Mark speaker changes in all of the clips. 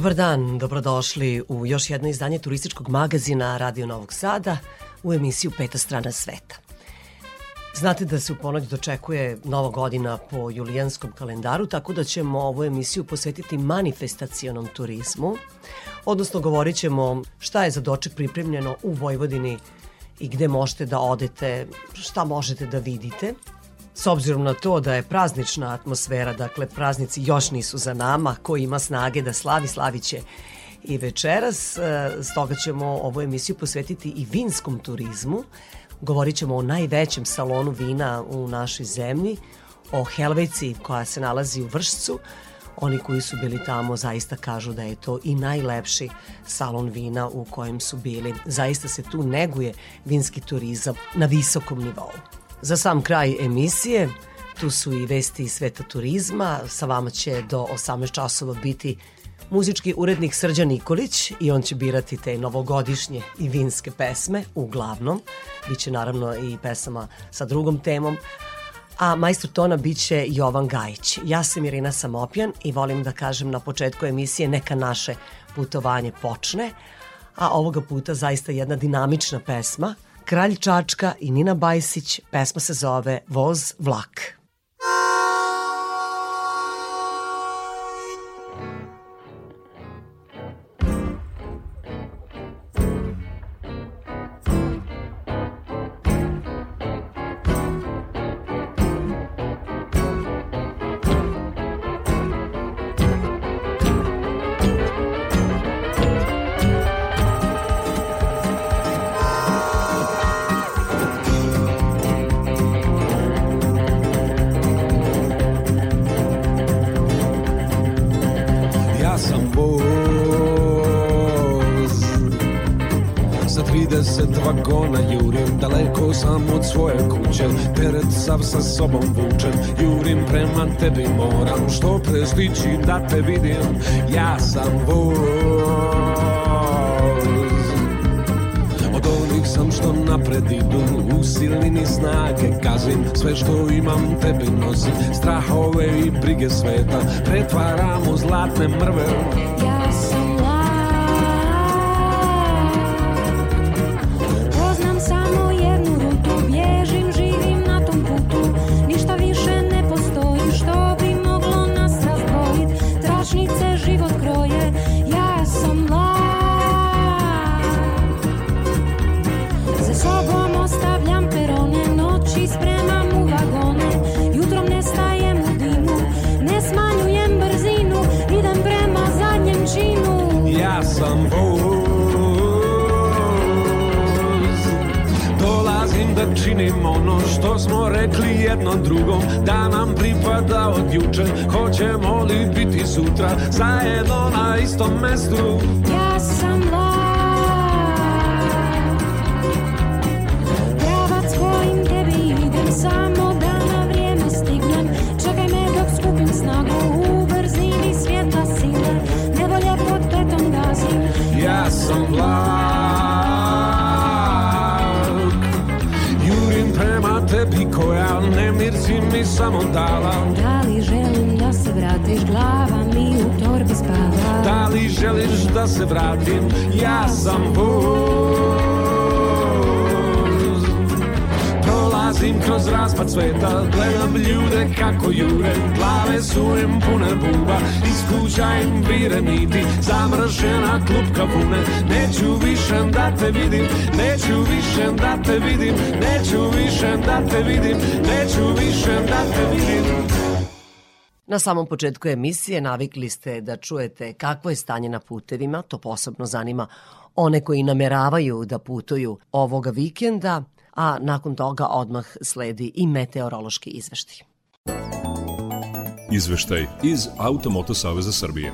Speaker 1: Dobar dan, dobrodošli u još jedno izdanje turističkog magazina Radio Novog Sada u emisiju Peta strana sveta. Znate da se u ponoć dočekuje nova godina po julijanskom kalendaru, tako da ćemo ovu emisiju posvetiti manifestacionom turizmu, odnosno govorit ćemo šta je za doček pripremljeno u Vojvodini i gde možete da odete, šta možete da vidite – S obzirom na to da je praznična atmosfera, dakle praznici još nisu za nama, ko ima snage da slavi, slaviće i večeras. E, stoga ćemo ovu emisiju posvetiti i vinskom turizmu. Govorit ćemo o najvećem salonu vina u našoj zemlji, o Helveci koja se nalazi u Vršcu. Oni koji su bili tamo zaista kažu da je to i najlepši salon vina u kojem su bili. Zaista se tu neguje vinski turizam na visokom nivou. Za sam kraj emisije, tu su i vesti iz sveta turizma, sa vama će do 18 časova biti muzički urednik Srđan Nikolić i on će birati te novogodišnje i vinske pesme, uglavnom. Biće naravno i pesama sa drugom temom, a majstor tona biće Jovan Gajić. Ja sam Irina Samopjan i volim da kažem na početku emisije neka naše putovanje počne, a ovoga puta zaista jedna dinamična pesma – Kralj Čačka i Nina Bajsić, pesma se zove Voz vlak.
Speaker 2: Sav sa sobom vučem. Jurim prema tebi moram Što pre da te vidim. Ja sam voz. Od onih sam što napred idu U silini snage kazim. Sve što imam tebi nosim Strahove i brige sveta. Pretvaram u zlatne mrve.
Speaker 3: Ja sam
Speaker 2: rekli jedno drugom da nam pripada od juče. Hoćemo li biti sutra zajedno na istom mestu?
Speaker 3: Ja samo
Speaker 2: dala.
Speaker 3: Da li želim da se vratiš, glava mi u torbi spava.
Speaker 2: Da li želiš da se vratim, ja sam voz kroz raspad sveta, gledam ljude kako jure Glave su im pune buba, iz kuća im vire niti Zamršena klupka pune, neću više da te vidim Neću više da te vidim, neću više da te vidim Neću više da te vidim.
Speaker 1: Na samom početku emisije navikli ste da čujete kakvo je stanje na putevima, to posebno zanima one koji nameravaju da putuju ovoga vikenda – a nakon toga odmah sledi i meteorološki izveštaj.
Speaker 4: Izveštaj iz Automoto Saveza Srbije.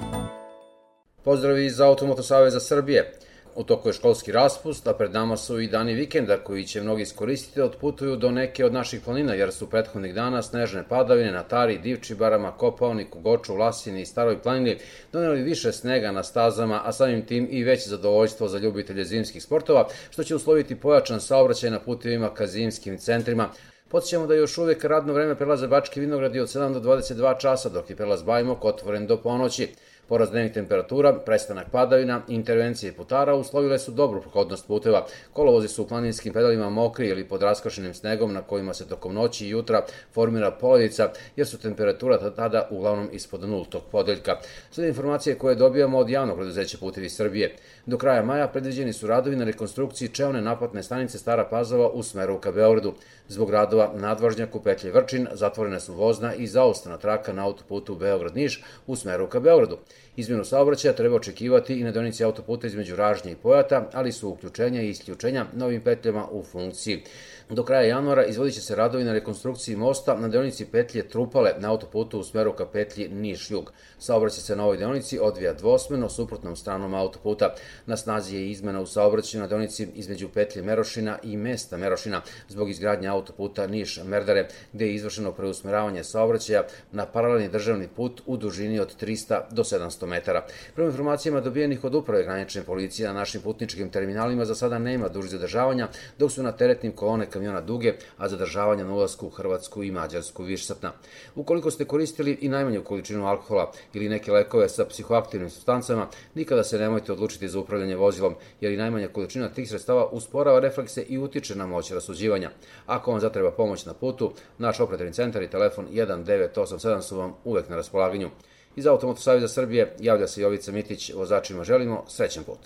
Speaker 5: Pozdrav iz Automoto Saveza Srbije. U toku je školski raspust, a pred nama su i dani vikenda koji će mnogi iskoristiti da otputuju do neke od naših planina, jer su prethodnih dana snežne padavine na Tari, Divčibarama, Kopaoniku, Goču, Lasini i Staroj planini doneli više snega na stazama, a samim tim i veće zadovoljstvo za ljubitelje zimskih sportova, što će usloviti pojačan saobraćaj na putevima ka zimskim centrima. Podsjećamo da još uvek radno vreme prelaza Bački vinogradi od 7 do 22 časa, dok je prelaz Bajmok otvoren do ponoći. Porast dnevnih temperatura, prestanak padavina intervencije putara uslovile su dobru prohodnost puteva. Kolovozi su u planinskim pedalima mokri ili pod raskašenim snegom na kojima se tokom noći i jutra formira poledica jer su temperatura tada uglavnom ispod nultog podeljka. Sve informacije koje dobijamo od javnog preduzeća Putevi Srbije. Do kraja maja predviđeni su radovi na rekonstrukciji čeone naplatne stanice Stara Pazova u smeru ka Beogradu. Zbog radova na nadvožnjaku petlje Vrčin zatvorene su vozna i zaostana traka na autoputu Beograd-Niš u smeru ka Beogradu. Izmjenu saobraćaja treba očekivati i na donici autoputa između Ražnje i Pojata, ali su uključenja i isključenja novim petljama u funkciji. Do kraja januara izvodit će se radovi na rekonstrukciji mosta na deonici petlje Trupale na autoputu u smeru ka petlji Niš-Jug. Saobraćaj se na ovoj deonici odvija dvosmeno suprotnom stranom autoputa. Na snazi je izmena u saobraćaju na deonici između petlje Merošina i mesta Merošina zbog izgradnje autoputa Niš-Merdare, gde je izvršeno preusmeravanje saobraćaja na paralelni državni put u dužini od 300 do 700 metara. Prema informacijama dobijenih od uprave granične policije na našim putničkim terminalima za sada nema duži zadržavanja, dok su na teretnim kolone kamiona duge, a zadržavanja na ulazku u Hrvatsku i Mađarsku višsatna. Ukoliko ste koristili i najmanju količinu alkohola ili neke lekove sa psihoaktivnim substancama, nikada se nemojte odlučiti za upravljanje vozilom, jer i najmanja količina tih sredstava usporava reflekse i utiče na moć rasuđivanja. Ako vam zatreba pomoć na putu, naš operativni centar i telefon 1987 su vam uvek na raspolaganju. Iz Automoto Savjeza Srbije javlja se Jovica Mitić, vozačima želimo srećan put.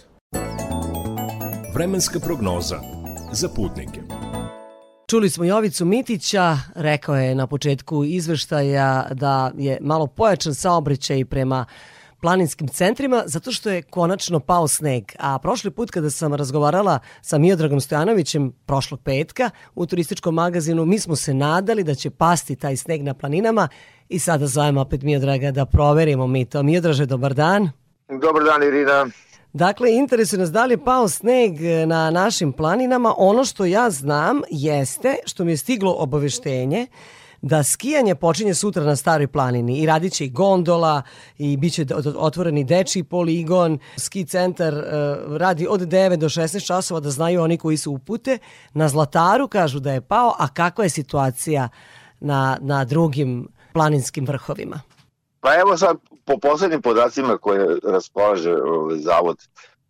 Speaker 4: Vremenska prognoza za putnike.
Speaker 1: Čuli smo Jovicu Mitića, rekao je na početku izveštaja da je malo pojačan saobraćaj prema planinskim centrima zato što je konačno pao sneg. A prošli put kada sam razgovarala sa Miodragom Stojanovićem prošlog petka u turističkom magazinu, mi smo se nadali da će pasti taj sneg na planinama i sada zovemo opet Miodraga da proverimo mi to. Miodraže, dobar dan.
Speaker 6: Dobar dan Irina.
Speaker 1: Dakle, interesuje nas da li je pao sneg na našim planinama. Ono što ja znam jeste što mi je stiglo obaveštenje da skijanje počinje sutra na Staroj planini i radit će i gondola i bit će otvoreni dečiji poligon, ski centar uh, radi od 9 do 16 časova da znaju oni koji su upute. Na Zlataru kažu da je pao, a kakva je situacija na, na drugim planinskim vrhovima?
Speaker 6: Pa evo sad, po poslednjim podacima koje raspolaže ovaj, zavod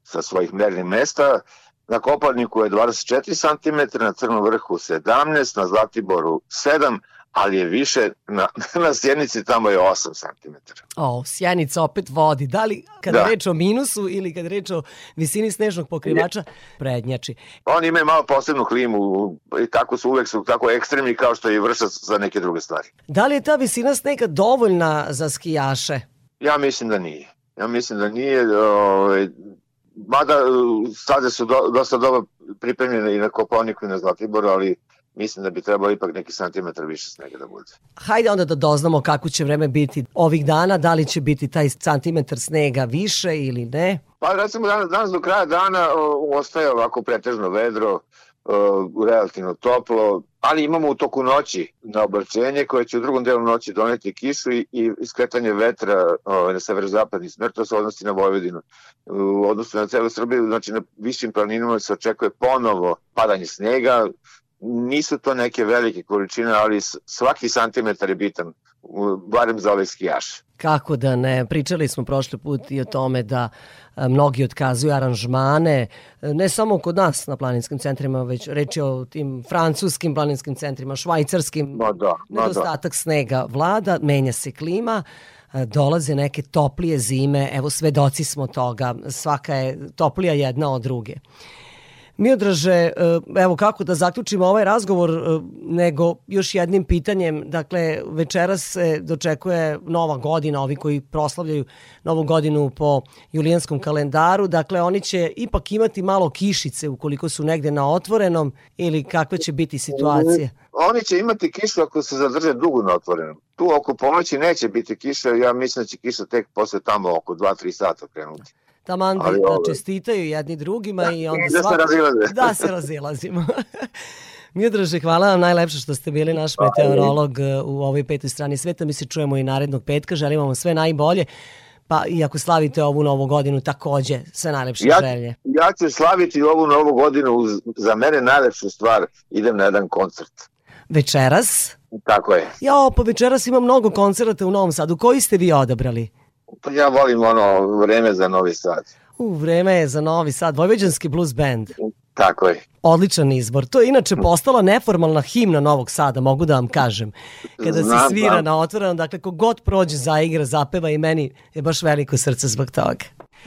Speaker 6: sa svojih mernih mesta, na Koparniku je 24 cm, na Crnom vrhu 17, na Zlatiboru 7, ali je više, na, na sjenici tamo je 8 cm.
Speaker 1: O, sjenica opet vodi. Da li kada da. reč o minusu ili kada reč o visini snežnog pokrivača, prednjači.
Speaker 6: Oni imaju malo posebnu klimu i tako su uvek su tako ekstremni kao što je i vršac za neke druge stvari.
Speaker 1: Da li je ta visina snega dovoljna za skijaše?
Speaker 6: Ja mislim da nije. Ja mislim da nije, ovaj, mada sada su do, dosta dobro pripremljene i na Koponiku i na Zlatiboru, ali mislim da bi trebalo ipak neki santimetar više snega da bude.
Speaker 1: Hajde onda da doznamo kako će vreme biti ovih dana, da li će biti taj santimetar snega više ili ne?
Speaker 6: Pa recimo danas, danas do kraja dana ostaje ovako pretežno vedro, o, relativno toplo, ali imamo u toku noći na oblačenje koje će u drugom delu noći doneti kišu i, i iskretanje vetra o, na severozapadni smer, to se odnosi na Vojvodinu. U odnosu na celu Srbiju, znači na višim planinama se očekuje ponovo padanje snega, nisu to neke velike količine, ali svaki santimetar je bitan, barem za ove skijaše.
Speaker 1: Kako da ne, pričali smo prošli put i o tome da mnogi otkazuju aranžmane, ne samo kod nas na planinskim centrima, već reći o tim francuskim planinskim centrima, švajcarskim,
Speaker 6: no da,
Speaker 1: no nedostatak da. snega vlada, menja se klima, dolaze neke toplije zime, evo svedoci smo toga, svaka je toplija jedna od druge. Miodraže, e, evo kako da zaključimo ovaj razgovor, e, nego još jednim pitanjem, dakle večeras se dočekuje nova godina, ovi koji proslavljaju novu godinu po julijanskom kalendaru, dakle oni će ipak imati malo kišice ukoliko su negde na otvorenom ili kakve će biti situacije?
Speaker 6: Oni će imati kišu ako se zadrže dugo na otvorenom. Tu oko ponoći neće biti kiša, ja mislim da će kiša tek posle tamo oko 2-3 sata krenuti.
Speaker 1: Taman da, da čestitaju jedni drugima da, i onda
Speaker 6: da svako... se razilaze.
Speaker 1: Da se razilazimo. Miodraže, hvala vam najlepše što ste bili naš meteorolog uh, u ovoj petoj strani sveta. Mi se čujemo i narednog petka. Želimo vam sve najbolje. Pa i ako slavite ovu novu godinu takođe, sve najlepše
Speaker 6: ja,
Speaker 1: želje.
Speaker 6: Ja ću slaviti ovu novu godinu, za mene najlepšu stvar, idem na jedan koncert.
Speaker 1: Večeras?
Speaker 6: Tako je.
Speaker 1: Ja, pa večeras ima mnogo koncerata u Novom Sadu. Koji ste vi odabrali?
Speaker 6: Pa ja volim ono vreme za Novi Sad.
Speaker 1: U, vreme je za Novi Sad. Vojvođanski blues band.
Speaker 6: Tako je.
Speaker 1: Odličan izbor. To je inače postala neformalna himna Novog Sada, mogu da vam kažem. Kada znam, se svira znam. na otvorenom, dakle, kogod prođe, zaigra, zapeva i meni je baš veliko srce zbog toga.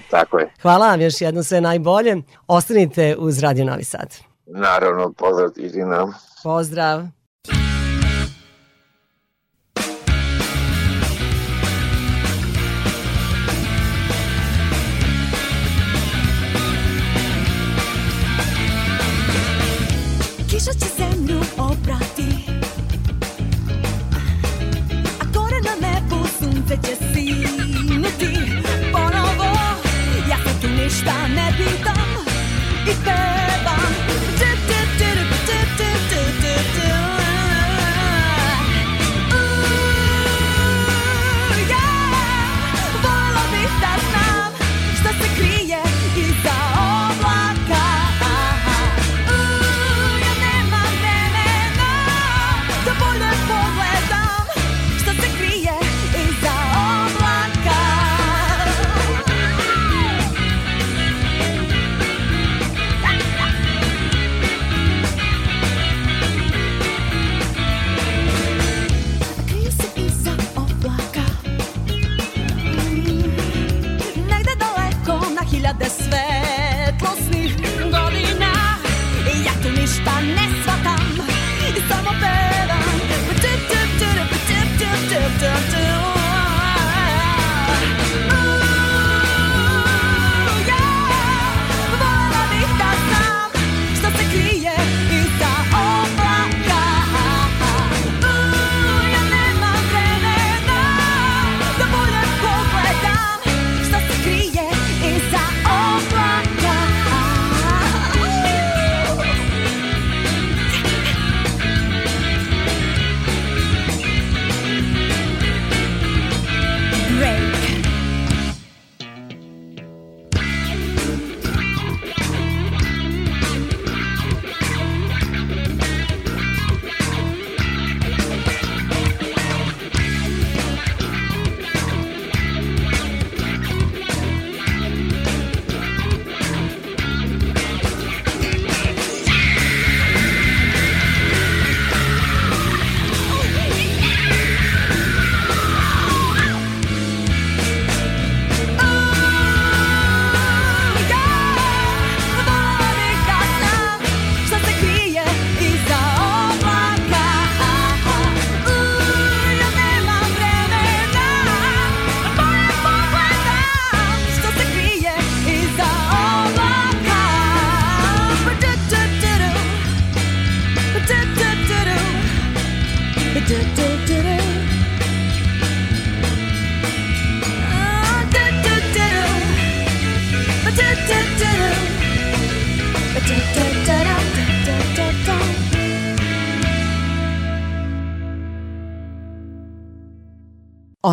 Speaker 6: Tako je.
Speaker 1: Hvala vam još jedno sve najbolje. Ostanite uz Radio Novi Sad.
Speaker 6: Naravno, pozdrav i nam.
Speaker 1: Pozdrav.
Speaker 7: Se tu ništa ne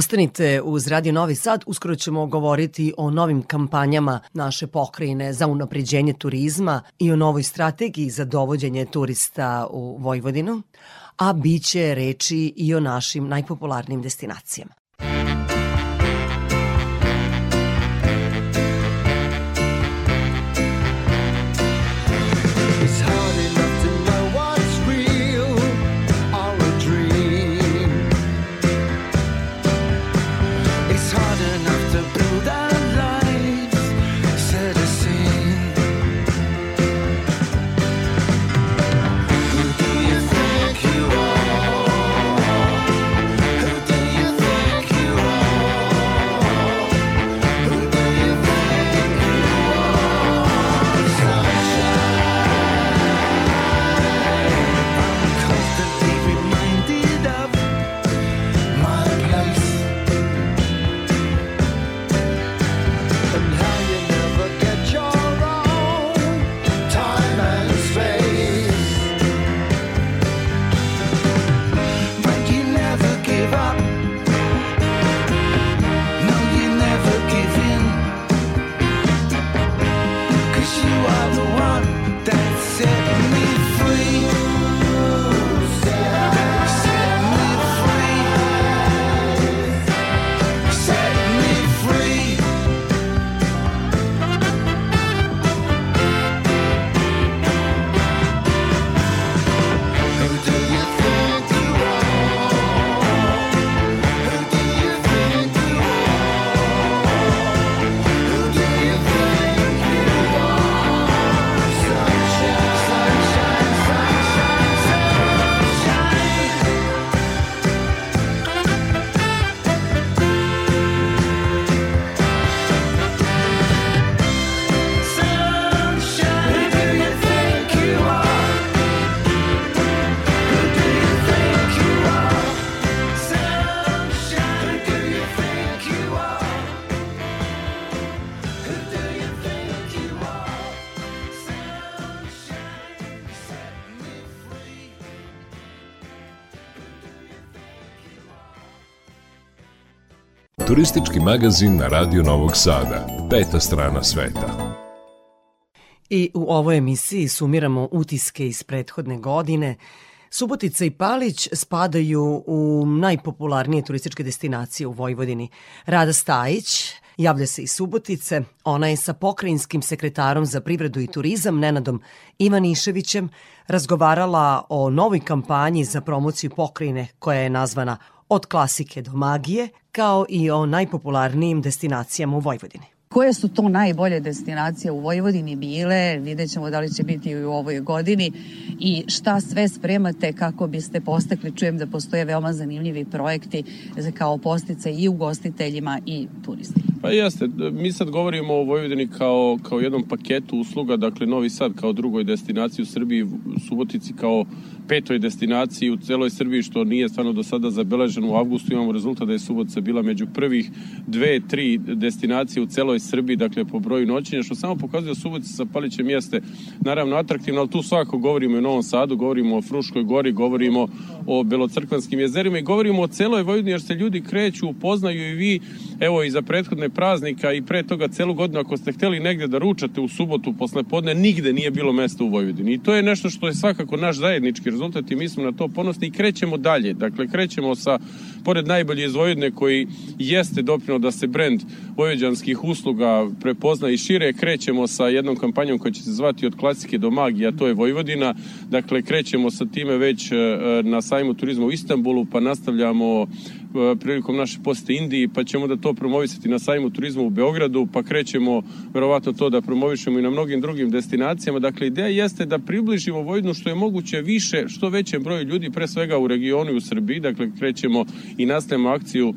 Speaker 1: Ostanite uz Radio Novi Sad, uskoro ćemo govoriti o novim kampanjama naše pokrajine za unapređenje turizma i o novoj strategiji za dovođenje turista u Vojvodinu, a bit će reči i o našim najpopularnijim destinacijama.
Speaker 4: Turistički magazin na Radio Novog Sada. Peta strana sveta.
Speaker 1: I u ovoj emisiji sumiramo utiske iz prethodne godine. Subotica i Palić spadaju u najpopularnije turističke destinacije u Vojvodini. Rada Stajić javlja se iz Subotice. Ona je sa pokrajinskim sekretarom za privredu i turizam Nenadom Ivaniševićem razgovarala o novoj kampanji za promociju pokrajine koja je nazvana Od klasike do magije, kao i o najpopularnijim destinacijama u Vojvodini.
Speaker 8: Koje su to najbolje destinacije u Vojvodini bile, vidjet ćemo da li će biti i u ovoj godini i šta sve spremate kako biste postekli, čujem da postoje veoma zanimljivi projekti kao postice i ugostiteljima i turistima.
Speaker 9: Pa jeste, mi sad govorimo o Vojvodini kao, kao jednom paketu usluga, dakle Novi Sad kao drugoj destinaciji u Srbiji, Subotici kao petoj destinaciji u celoj Srbiji, što nije stvarno do sada zabeleženo. U avgustu imamo rezultat da je Subotica bila među prvih dve, tri destinacije u celoj Srbiji, dakle po broju noćenja, što samo pokazuje da Subotica sa Palićem jeste naravno atraktivno, ali tu svakako govorimo i o Novom Sadu, govorimo o Fruškoj gori, govorimo o Belocrkvanskim jezerima i govorimo o celoj Vojvodini, jer se ljudi kreću, upoznaju i vi, evo i za prethodne praznika i pre toga celu godinu, ako ste hteli negde da ručate u subotu posle podne, nigde nije bilo mesta u Vojvodini. I to je nešto što je svakako naš zajednički rezultat i mi smo na to ponosni i krećemo dalje. Dakle, krećemo sa, pored najbolje iz Vojvodine koji jeste dopino da se brend vojvođanskih usluga prepozna i šire, krećemo sa jednom kampanjom koja će se zvati od klasike do magije, a to je Vojvodina. Dakle, krećemo sa time već e, na sajmu turizma u Istanbulu, pa nastavljamo E, prilikom naše poste Indiji, pa ćemo da to promovisati na sajmu turizma u Beogradu, pa krećemo verovatno to da promovišemo i na mnogim drugim destinacijama. Dakle, ideja jeste da približimo Vojvodinu što je moguće više, što većem broju ljudi, pre svega u regionu i u Srbiji. Dakle, krećemo i nastavljamo akciju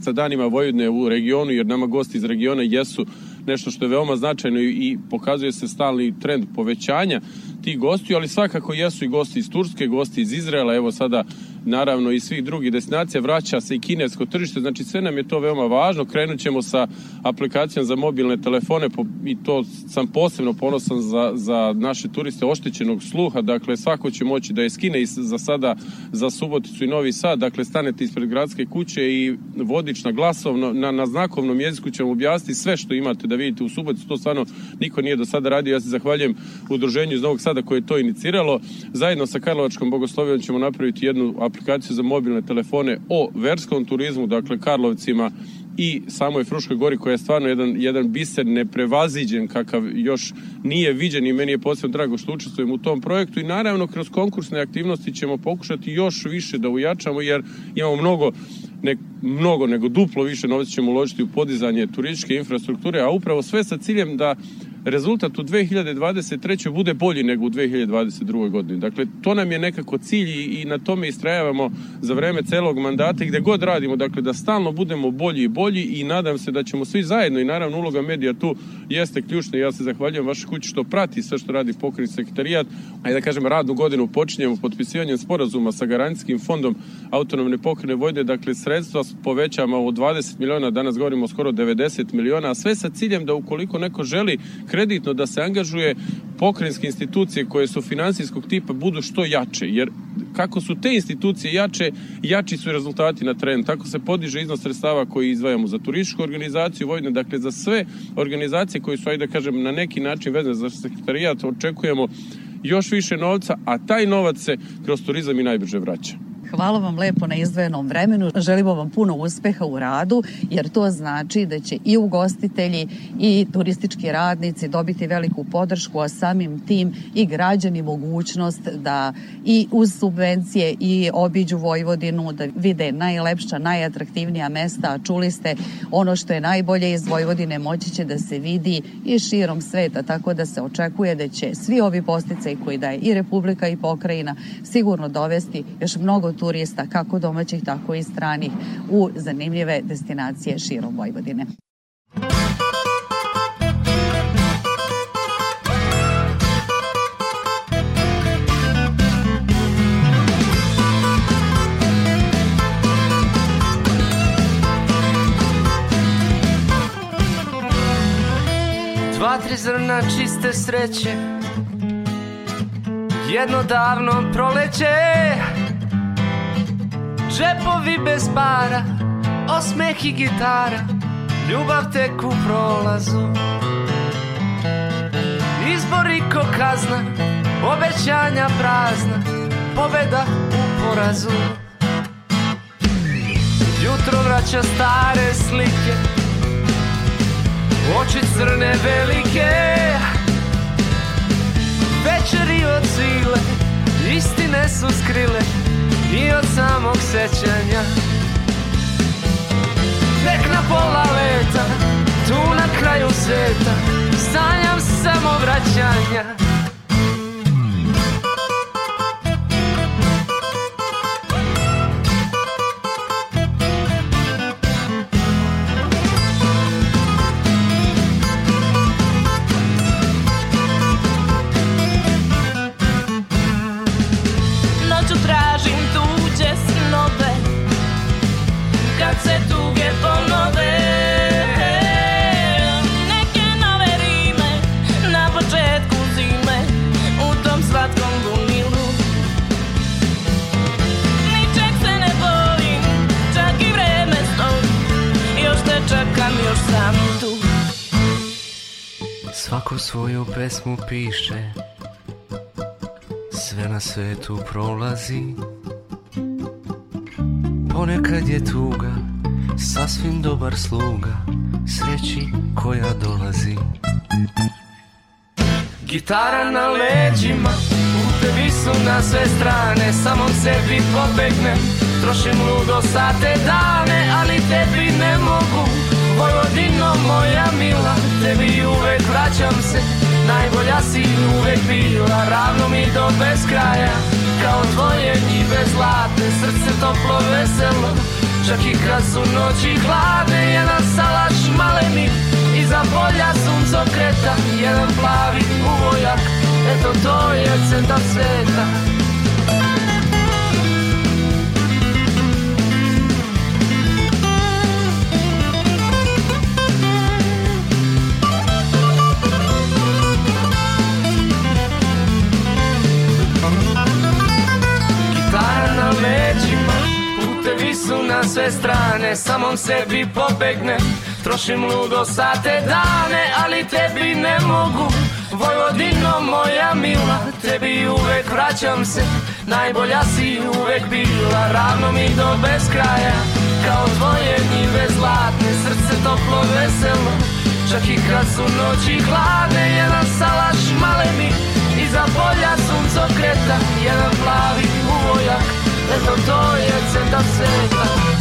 Speaker 9: sa danima Vojvodine u regionu, jer nama gosti iz regiona jesu nešto što je veoma značajno i pokazuje se stalni trend povećanja tih gostiju, ali svakako jesu i gosti iz Turske, gosti iz Izraela, evo sada naravno i svih drugih destinacija, vraća se i kinesko tržište, znači sve nam je to veoma važno. Krenut ćemo sa aplikacijom za mobilne telefone i to sam posebno ponosan za, za naše turiste oštećenog sluha, dakle svako će moći da je skine i za sada za Suboticu i Novi Sad, dakle stanete ispred gradske kuće i vodič na glasovno, na, na znakovnom jeziku će vam objasniti sve što imate da vidite u Suboticu, to stvarno niko nije do sada radio, ja se zahvaljujem udruženju iz Novog Sada koje je to iniciralo, zajedno sa Karlovačkom bogoslovijom ćemo napraviti jednu aplikaciju za mobilne telefone o verskom turizmu, dakle Karlovcima i samoj Fruškoj gori koja je stvarno jedan, jedan biser neprevaziđen kakav još nije viđen i meni je posebno drago što učestvujem u tom projektu. I naravno kroz konkursne aktivnosti ćemo pokušati još više da ujačamo jer imamo mnogo ne, mnogo nego duplo više novca ćemo uložiti u podizanje turističke infrastrukture, a upravo sve sa ciljem da rezultat u 2023. bude bolji nego u 2022. godini. Dakle, to nam je nekako cilj i na tome istrajavamo za vreme celog mandata i gde god radimo, dakle, da stalno budemo bolji i bolji i nadam se da ćemo svi zajedno i naravno uloga medija tu jeste ključna. Ja se zahvaljujem vašoj kući što prati sve što radi pokrenj sekretarijat, a da kažem radnu godinu počinjemo potpisivanjem sporazuma sa garancijskim fondom autonomne pokrene Vojde, dakle sredstva povećamo od 20 miliona, danas govorimo skoro 90 miliona, a sve sa ciljem da ukoliko neko želi kreditno da se angažuje pokrajinske institucije koje su finansijskog tipa budu što jače, jer kako su te institucije jače, jači su rezultati na teren. Tako se podiže iznos sredstava koji izdvajamo za turističku organizaciju Vojne, dakle za sve organizacije koje su, ajde da kažem, na neki način vezane za sekretarijat, očekujemo još više novca, a taj novac se kroz turizam i najbrže vraća.
Speaker 8: Hvala vam lepo na izdvojenom vremenu. Želimo vam puno uspeha u radu, jer to znači da će i ugostitelji i turistički radnici dobiti veliku podršku, a samim tim i građani mogućnost da i uz subvencije i obiđu Vojvodinu, da vide najlepša, najatraktivnija mesta, a čuli ste ono što je najbolje iz Vojvodine moći će da se vidi i širom sveta, tako da se očekuje da će svi ovi postice koji daje i Republika i pokrajina sigurno dovesti još mnogo turista, kako domaćih, tako i stranih, u zanimljive destinacije širom Vojvodine.
Speaker 10: Dva, tri zrna čiste sreće Jedno davno proleće Džepovi bez para osmeh i gitara Ljubav tek u prolazu. Izbori ko kazna Obećanja prazna Pobeda u porazu. Jutro vraća stare slike Oči crne velike. Večeri od svile Istine su skrile I od samog sećanja. Tek na pola leta Tu na kraju sveta Sanjam samo vraćanja svoju pesmu piše. Sve na svetu prolazi. Ponekad je tuga Sasvim dobar sluga Sreći koja dolazi. Gitara na leđima Putevi su na sve strane Samom sebi pobegnem Trošim ludo sate dane Ali tebi ne mogu Vojvodino moja mila Tebi uvek vraćam se. Najbolja si uvek bila Ravno mi do beskraja. Kao tvoje njive zlate Srce toplo veselo. Čak i kad su noći hladne Jedan salaš maleni Iza polja suncokreta Jedan plavi uvojak. Eto to je centar sveta sve strane Samom sebi pobegnem. Trošim ludo sate dane Ali tebi ne mogu. Vojvodino moja mila Tebi uvek vraćam se. Najbolja si uvek bila Ravno mi do beskraja. Kao tvoje njive zlatne Srce toplo veselo. Čak i kad su noći hladne Jedan salaš maleni Iza polja suncokreta Jedan plavi uvojak. Eto to je centar sveta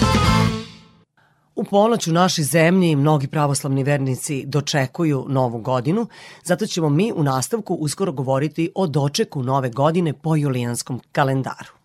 Speaker 11: U ponoć u našoj zemlji mnogi pravoslavni vernici dočekuju novu godinu, zato ćemo mi u nastavku uskoro govoriti o dočeku nove godine po julijanskom kalendaru.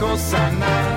Speaker 11: こさない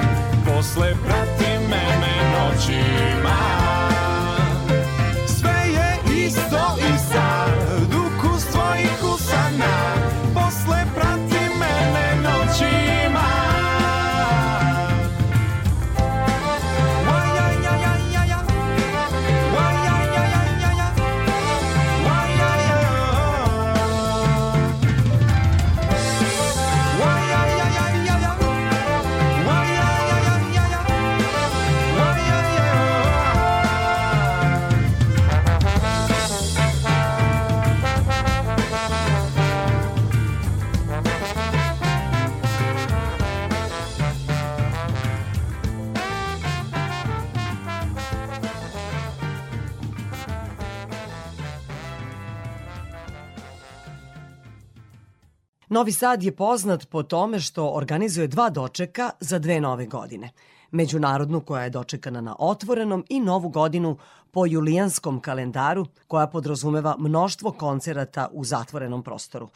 Speaker 1: Novi Sad je poznat po tome što organizuje dva dočeka za dve nove godine. Međunarodnu koja je dočekana na otvorenom i novu godinu po julijanskom kalendaru koja podrazumeva mnoštvo koncerata u zatvorenom prostoru.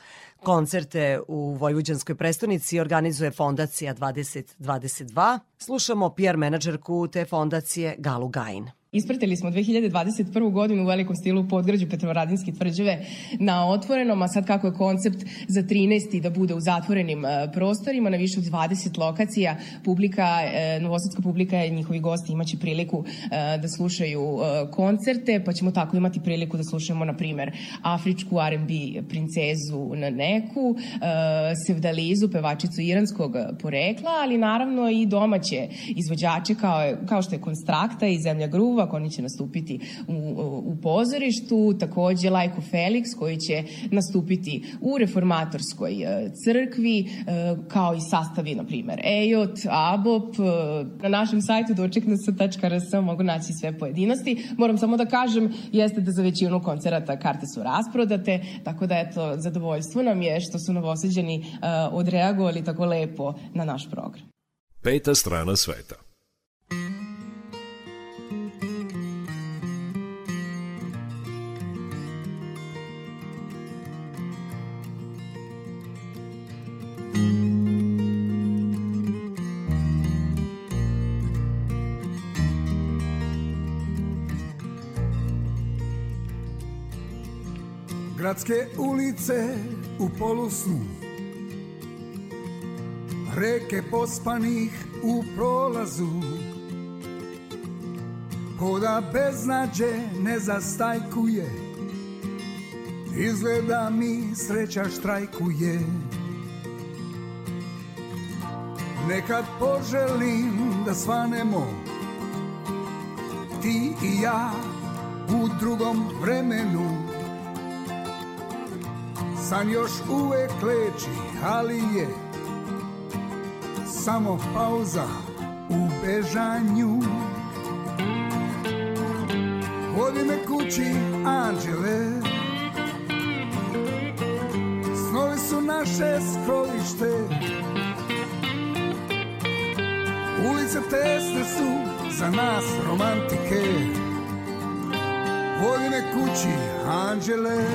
Speaker 1: Koncerte u Vojvođanskoj prestonici organizuje Fondacija 2022. Slušamo PR menadžerku te fondacije Galu Gajin.
Speaker 12: Ispratili smo 2021. godinu u velikom stilu u podgrađu Petrovaradinske tvrđave na otvorenom, a sad kako je koncept za 13. da bude u zatvorenim e, prostorima na više od 20 lokacija, publika, e, novosadska publika i njihovi gosti imaće priliku e, da slušaju koncerte, pa ćemo tako imati priliku da slušamo, na primer, afričku R&B princezu na neku, sevdalizu, pevačicu iranskog porekla, ali naravno i domaće izvođače kao, kao što je Konstrakta i Zemlja gruva, oni će nastupiti u, u pozorištu, takođe Lajko Felix koji će nastupiti u reformatorskoj e, crkvi, e, kao i sastavi, na primer, Ejot, Abop, e, na našem sajtu dočeknas.rs mogu naći sve pojedinosti. Moram samo da kažem, jeste da za većinu koncerata karte su rasprodate, tako da eto, zadovoljstvo nam je što su novoseđani odreagovali tako lepo na naš program.
Speaker 13: Peta strana sveta.
Speaker 14: Gradske ulice u polusnu. Reke pospanih u prolazu. Koda beznađe ne zastajkuje. Izgleda mi sreća štrajkuje. Nekad poželim da svanemo. Ti i ja u drugom vremenu San još uvek leči, ali je. Samo pauza u bežanju. Vodi me kući, anđele. Snovi su naše skrovište Ulice tesne su za nas romantike. Vodi me kući, anđele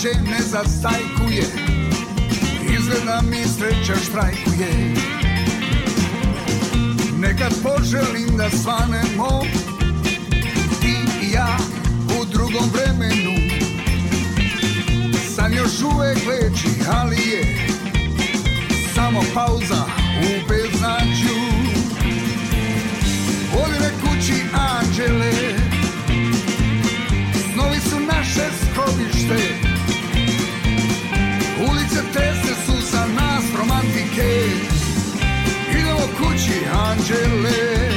Speaker 14: beznađe ne zastajkuje. Izgleda mi sreća štrajkuje. Nekad poželim da svanemo Ti i ja u drugom vremenu. San još uvek leči, ali je Samo pauza anđele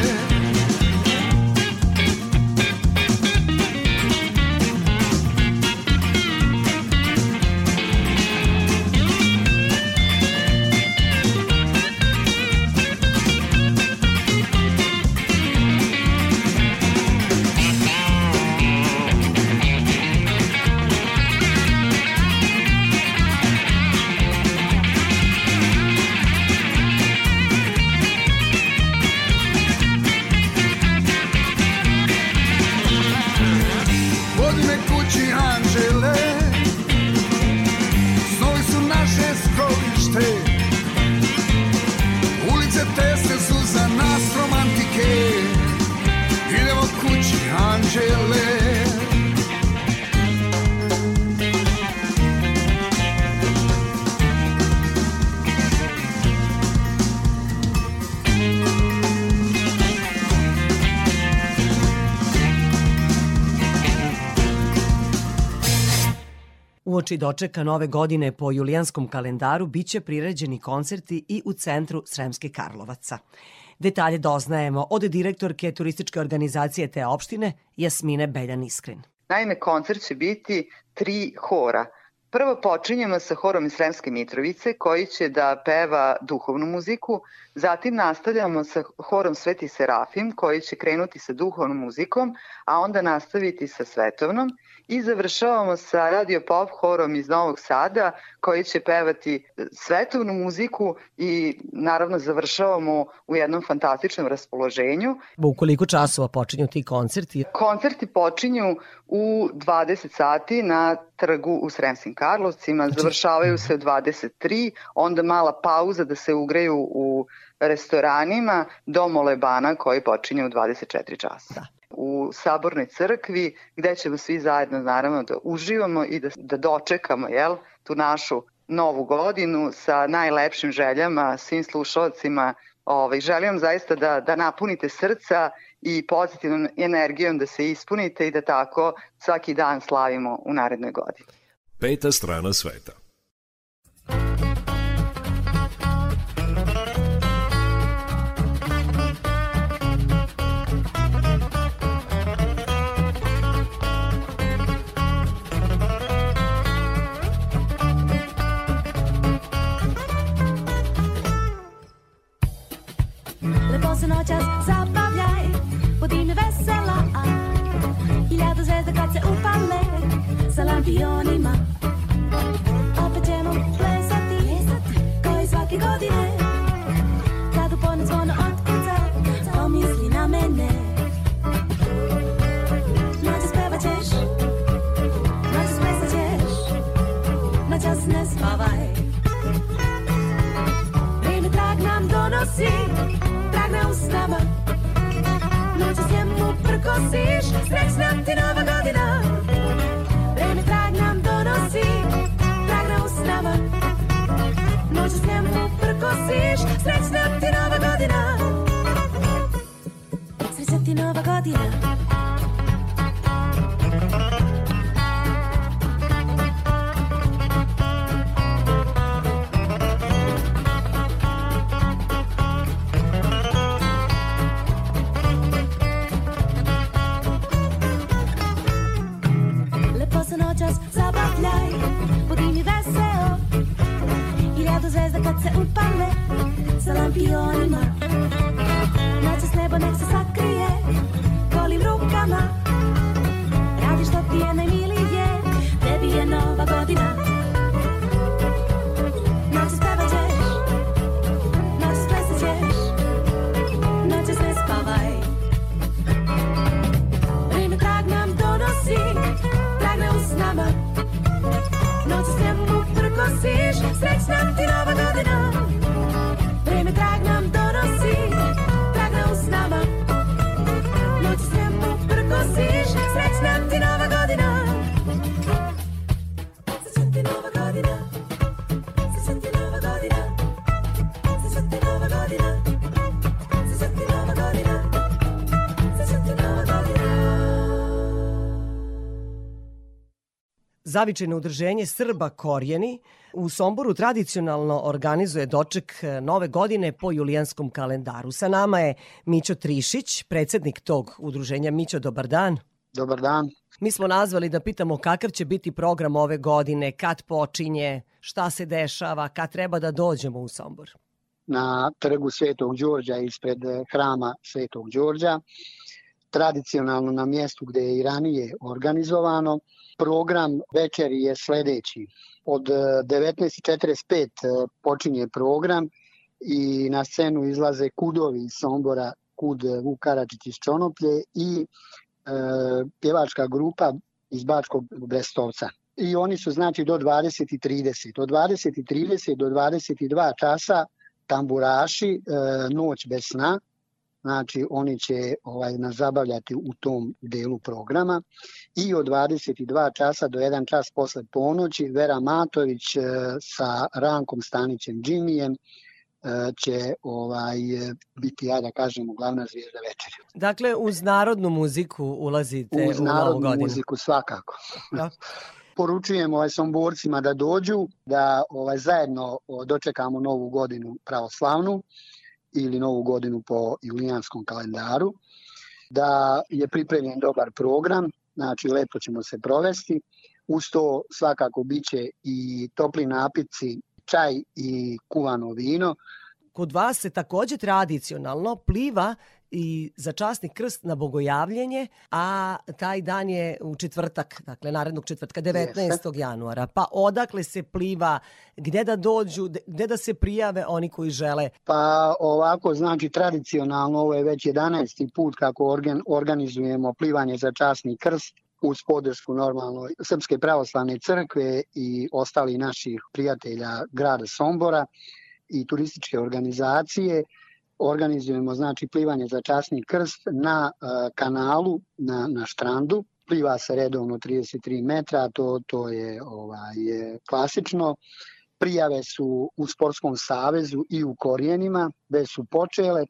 Speaker 1: Uoči dočeka nove godine po julijanskom kalendaru biće priređeni koncerti i u centru Sremske Karlovaca. Detalje doznajemo od direktorke turističke organizacije te opštine Jasmine Beljan Iskrin.
Speaker 15: Naime, koncert će biti tri hora. Prvo počinjemo sa horom iz Sremske Mitrovice koji će da peva duhovnu muziku, zatim nastavljamo sa horom Sveti Serafim koji će krenuti sa duhovnom muzikom, a onda nastaviti sa svetovnom i završavamo sa Radio Pop horom iz Novog Sada koji će pevati svetovnu muziku i naravno završavamo u jednom fantastičnom raspoloženju.
Speaker 1: U koliko časova počinju ti koncerti?
Speaker 15: Koncerti počinju u 20 sati na trgu u Sremskim Karlovcima, završavaju se u 23, onda mala pauza da se ugreju u restoranima do Molebana koji počinje u 24 časa. U Sabornoj crkvi gde ćemo svi zajedno naravno da uživamo i da, da dočekamo jel, tu našu novu godinu sa najlepšim željama svim slušalcima. Ovaj, želim zaista da, da napunite srca i pozitivnom energijom da se ispunite i da tako svaki dan slavimo u narednoj godini.
Speaker 13: Peta strana sveta.
Speaker 7: Se noćas zabavljaj, budi mi vesela. Hiljadu zvezda kad se upale sa lampionima Opet ćemo plesati, kao i svake godine. Kad u podne zvono otkuca, pomisli na mene. Noćas pevat ćeš, noćas plesat ćeš Noćas ne spavaj. Vreme trag nam donosi става. Но че се му прекосиш, срещнам ти нова година. Време трагнам доноси, трагна остава. Но че се му прекосиш, срещнам ти нова година. Срещам ти нова година.
Speaker 1: Zavičajno udruženje Srba Korijeni u Somboru tradicionalno organizuje doček e, nove godine po julijanskom kalendaru. Sa nama je Mićo Trišić, predsednik tog udruženja. Mićo, dobar dan.
Speaker 16: Dobar dan.
Speaker 1: Mi smo nazvali da pitamo kakav će biti program ove godine, kad počinje, šta se dešava, kad treba da dođemo u Sombor.
Speaker 16: Na trgu Svetog Đorđa ispred eh, hrama Svetog Đorđa, tradicionalno na mjestu gde je i ranije organizovano. Program večeri je sledeći. Od eh, 19.45 eh, počinje program i na scenu izlaze kudovi iz Sombora, kud Vuk Karadžić iz Čonoplje i e, pjevačka grupa iz Bačkog Brestovca. I oni su znači do 20.30. Od 20.30 do 22 časa tamburaši, e, noć bez sna, znači oni će ovaj nas zabavljati u tom delu programa i od 22 časa do 1 čas posle ponoći Vera Matović e, sa Rankom Stanićem Džimijem će ovaj biti ja da kažemo glavna zvijezda večeri.
Speaker 1: Dakle, uz narodnu muziku ulazite
Speaker 16: Uz
Speaker 1: u novu
Speaker 16: narodnu
Speaker 1: godinu.
Speaker 16: muziku svakako.
Speaker 1: Da.
Speaker 16: Poručujem ovaj somborcima da dođu, da ovaj zajedno dočekamo novu godinu pravoslavnu ili novu godinu po julijanskom kalendaru, da je pripremljen dobar program, znači lepo ćemo se provesti. Uz to svakako biće i topli napici, čaj i kuvano vino.
Speaker 1: Kod vas se takođe tradicionalno pliva i za časni krst na bogojavljenje, a taj dan je u četvrtak, dakle narednog četvrtka, 19. januara. Pa odakle se pliva, gde da dođu, gde da se prijave oni koji žele?
Speaker 16: Pa ovako, znači tradicionalno, ovo je već 11. put kako organ, organizujemo plivanje za časni krst uz podršku normalno Srpske pravoslavne crkve i ostali naših prijatelja grada Sombora i turističke organizacije organizujemo znači plivanje za časni krst na uh, kanalu na, na štrandu. Pliva se redovno 33 metra to to je ovaj je klasično. Prijave su u sportskom savezu i u korijenima već su počele e,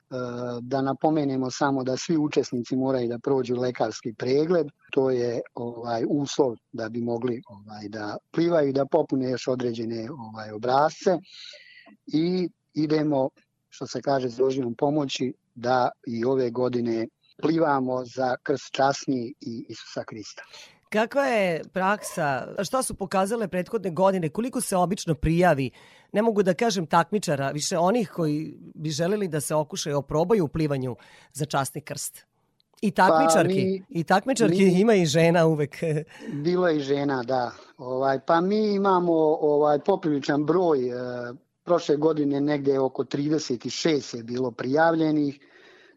Speaker 16: da napomenemo samo da svi učesnici moraju da prođu lekarski pregled. To je ovaj uslov da bi mogli ovaj da plivaju da popune još određene ovaj obrazce i idemo što se kaže s Božjom pomoći da i ove godine plivamo za krst časni i Isusa Krista.
Speaker 1: Kakva je praksa, šta su pokazale prethodne godine, koliko se obično prijavi, ne mogu da kažem takmičara, više onih koji bi želeli da se okušaju, oprobaju u plivanju za časni krst? I takmičarki,
Speaker 16: Pa mi-
Speaker 1: i takmičarki
Speaker 16: mi-
Speaker 1: ima i žena uvek.
Speaker 16: Bilo je i žena, da. Ovaj, pa mi imamo ovaj popriličan broj, e, prošle godine negde oko 36 je bilo prijavljenih,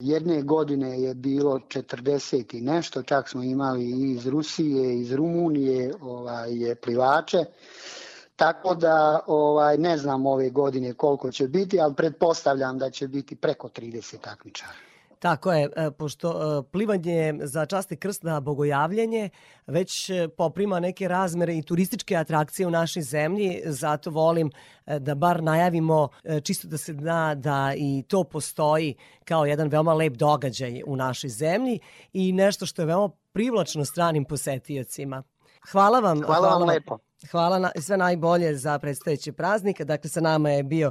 Speaker 16: jedne godine je bilo 40 i nešto, čak smo imali i iz Rusije, iz Rumunije ovaj, plivače. Tako da ovaj ne znam ove godine koliko će biti, ali pretpostavljam da će biti preko 30 takmičara.
Speaker 1: Tako je, e, pošto e, plivanje za časti krst na bogojavljenje već e, poprima neke razmere i turističke atrakcije u našoj zemlji, zato volim da bar najavimo čisto da se zna da i to postoji kao jedan veoma lep događaj u našoj zemlji i nešto što je veoma privlačno stranim posetiocima. Hvala vam.
Speaker 16: Hvala vam lepo.
Speaker 1: Hvala na, sve najbolje za predstojeće praznike. Dakle, sa nama je bio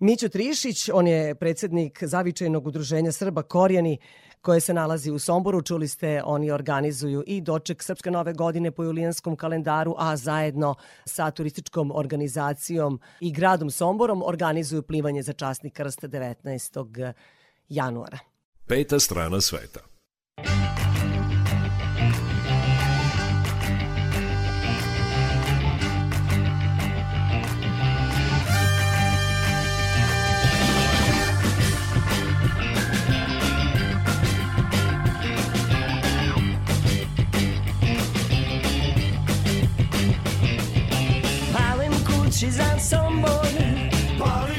Speaker 1: Mićo Trišić, on je predsednik Zavičajnog udruženja Srba Korijani koje se nalazi u Somboru. Čuli ste, oni organizuju i doček Srpske nove godine po julijanskom kalendaru, a zajedno sa turističkom organizacijom i gradom Somborom organizuju plivanje za časni krst 19. januara.
Speaker 4: Peta strana sveta.
Speaker 17: Palim kući za Sombor Palim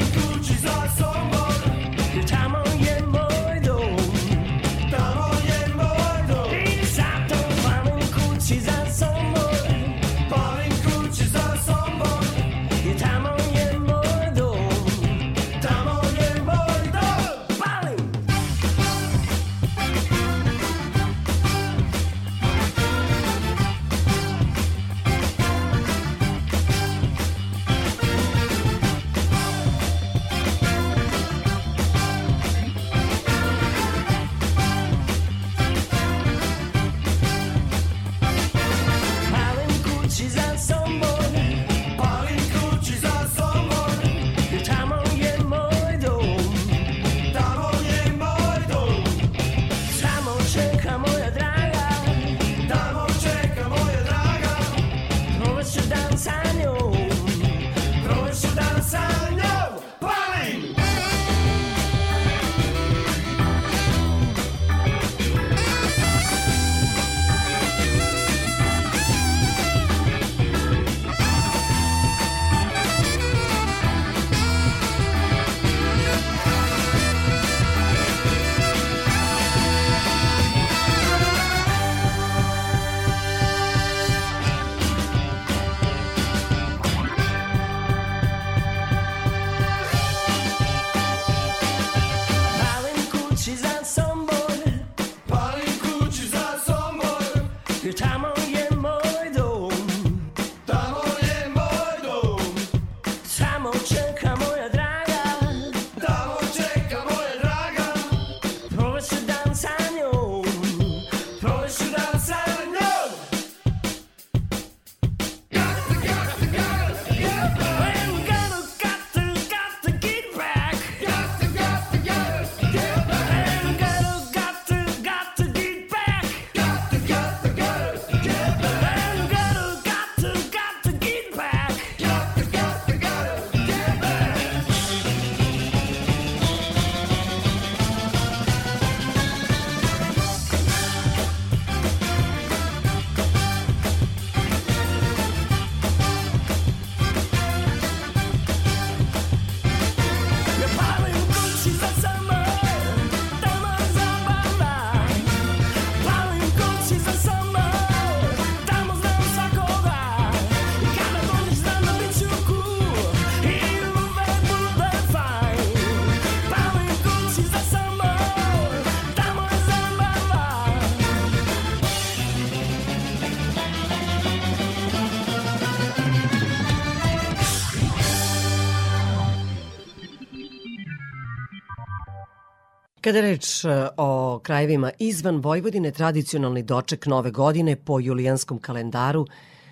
Speaker 1: Kada reč e, o krajevima izvan Vojvodine, tradicionalni doček nove godine po julijanskom kalendaru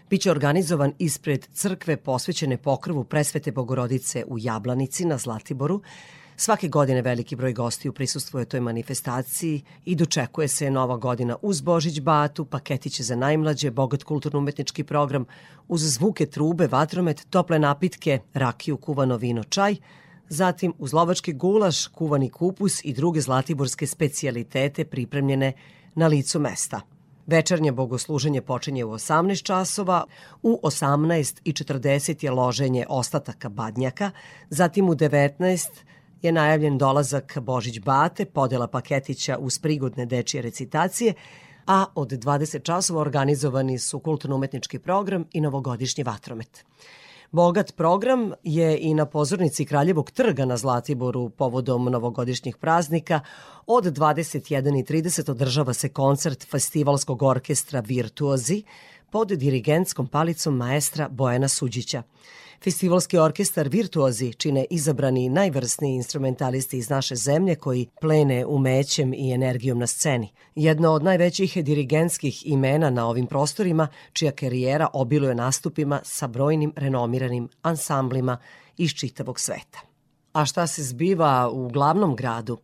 Speaker 1: biće organizovan ispred crkve posvećene pokrovu presvete Bogorodice u Jablanici na Zlatiboru. Svake godine veliki broj gostiju prisustvuje toj manifestaciji i dočekuje se nova godina uz Božić Batu, paketiće za najmlađe, bogat kulturno-umetnički program, uz zvuke trube, vatromet, tople napitke, rakiju, kuvano vino, čaj, zatim uz lovački gulaš, kuvani kupus i druge zlatiborske specijalitete pripremljene na licu mesta. Večernje bogosluženje počinje u 18 časova, u 18.40 je loženje ostataka badnjaka, zatim u 19 je najavljen dolazak Božić Bate, podela paketića uz prigodne dečije recitacije, a od 20 časova organizovani su kulturno-umetnički program i novogodišnji vatromet. Bogat program je i na pozornici Kraljevog trga na Zlatiboru povodom novogodišnjih praznika. Od 21.30 održava se koncert festivalskog orkestra Virtuozi pod dirigentskom palicom maestra Bojana Suđića. Festivalski orkestar Virtuozi čine izabrani najvrsniji instrumentalisti iz naše zemlje koji plene umećem i energijom na sceni. Jedno od najvećih dirigentskih imena na ovim prostorima, čija karijera obiluje nastupima sa brojnim renomiranim ansamblima iz čitavog sveta. A šta se zbiva u glavnom gradu?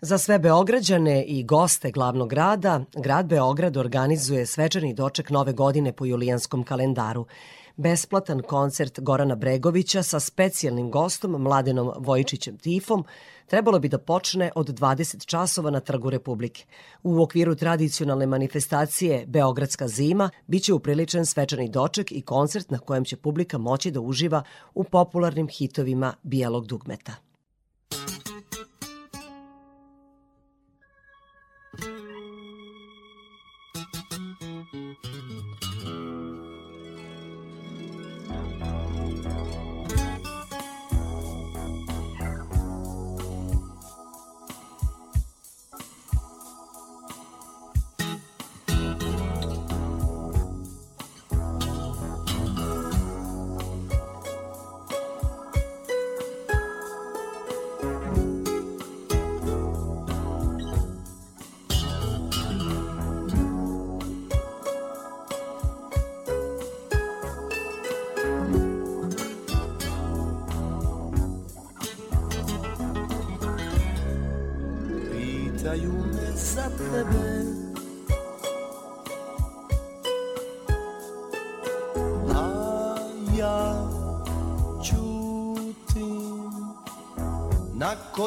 Speaker 1: Za sve Beograđane i goste glavnog grada, grad Beograd organizuje svečani doček nove godine po julijanskom kalendaru besplatan koncert Gorana Bregovića sa specijalnim gostom Mladenom Vojičićem Tifom trebalo bi da počne od 20 časova na Trgu Republike. U okviru tradicionalne manifestacije Beogradska zima biće upriličen svečani doček i koncert na kojem će publika moći da uživa u popularnim hitovima bijelog dugmeta.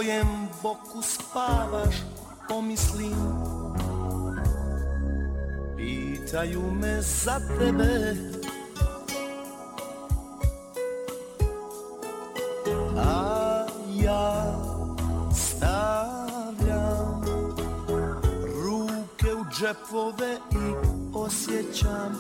Speaker 17: Na kojem boku spavaš pomislim. Pitaju me za tebe. A ja stavljam ruke u džepove i osjećam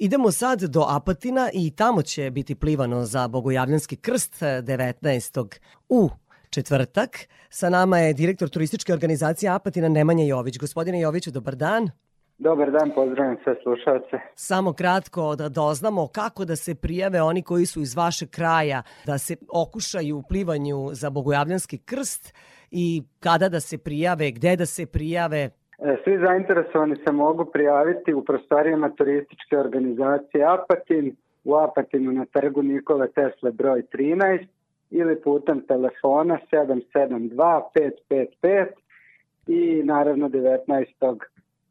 Speaker 1: Idemo sad do Apatina i tamo će biti plivano za Bogojavljanski krst eh, 19. u četvrtak. Sa nama je direktor turističke organizacije Apatina Nemanja Jović. Gospodine Joviću, dobar dan.
Speaker 18: Dobar dan, pozdravljam sve slušalce.
Speaker 1: Samo kratko da doznamo kako da se prijave oni koji su iz vašeg kraja, da se okušaju u plivanju za Bogojavljanski krst i kada da se prijave, gde da se prijave.
Speaker 18: E, Svi zainteresovani se mogu prijaviti u prostorijama turističke organizacije Apatin, u Apatinu na trgu Nikole Tesle broj 13 ili putem telefona 772 555 i naravno 19.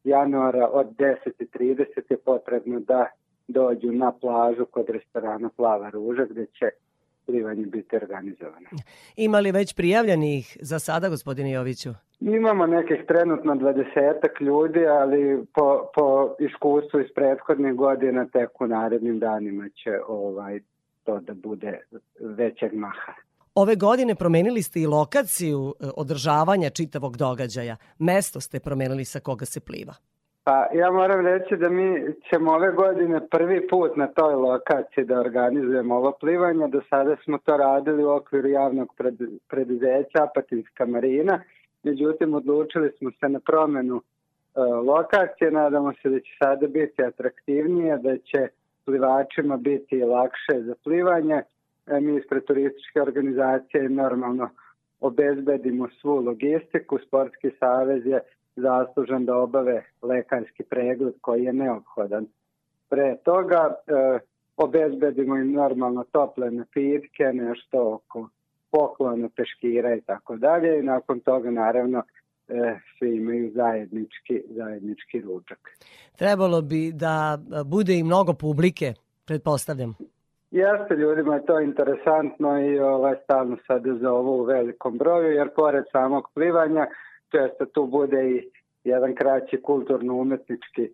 Speaker 18: januara od 10.30 je potrebno da dođu na plažu kod restorana Plava ruža gde će plivanje biti organizovano.
Speaker 1: Ima li već prijavljenih za sada, gospodine Joviću?
Speaker 18: Imamo nekih trenutno dvadesetak ljudi, ali po, po iskustvu iz prethodnih godina tek u narednim danima će ovaj to da bude većeg maha.
Speaker 1: Ove godine promenili ste i lokaciju e, održavanja čitavog događaja. Mesto ste promenili sa koga se pliva.
Speaker 18: Pa ja moram reći da mi ćemo ove godine prvi put na toj lokaciji da organizujemo ovo plivanje. Do sada smo to radili u okviru javnog pred- preduzeća Apatinska marina. Međutim, odlučili smo se na promenu e, lokacije. Nadamo se da će sada biti atraktivnije, da će plivačima biti lakše za plivanje. E, mi ispred turističke organizacije normalno obezbedimo svu logistiku. Sportski savez je zaslužan da obave lekarski pregled koji je neophodan. Pre toga e, obezbedimo im normalno tople napitke, nešto oko poklona, peškira i tako dalje i nakon toga naravno e, svi imaju zajednički, zajednički ručak.
Speaker 1: Trebalo bi da bude i mnogo publike, pretpostavljam.
Speaker 18: Jeste ljudima je to interesantno i ovaj, stalno sad zovu u velikom broju, jer pored samog plivanja često tu bude i jedan kraći kulturno-umetnički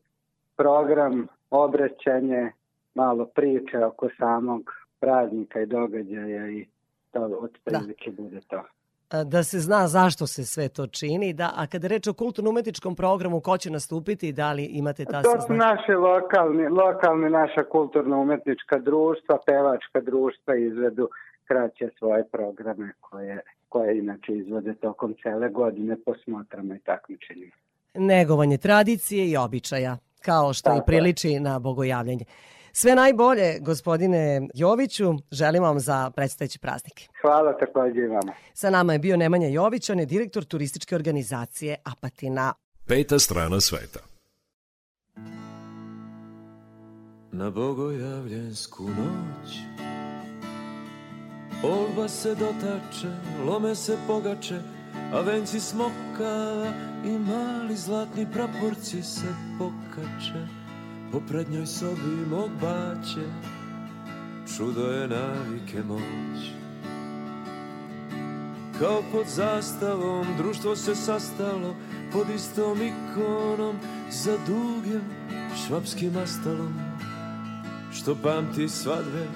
Speaker 18: program, obraćanje, malo priče oko samog praznika i događaja i to otprilike bude to.
Speaker 1: E, Da se zna zašto se sve to čini, da, a kada reč o kulturno-umetničkom programu, ko će nastupiti, da li imate ta
Speaker 18: To su
Speaker 1: saznanja?
Speaker 18: naši lokalni, lokalni naša kulturno-umetnička društva, pevačka društva izvedu kraće svoje programe koje, koje inače izvode tokom cele godine po smotrama i takmičenjima.
Speaker 1: Negovanje tradicije i običaja, kao što i
Speaker 18: Tako je.
Speaker 1: priliči na bogojavljanje. Sve najbolje, gospodine Joviću, želim vam za predstojeći praznik.
Speaker 18: Hvala takođe i vama.
Speaker 1: Sa nama je bio Nemanja Jović, on je direktor turističke organizacije Apatina.
Speaker 13: Peta strana sveta.
Speaker 2: Na bogojavljensku noć Olba se dotače, lome se pogače A venci smokava i mali zlatni praporci se pokače. Po prednjoj sobi mog baće Čudo je navike moć. Kao pod zastavom društvo se sastalo Pod istom ikonom za dugim švapskim astalom Što pamti svadbe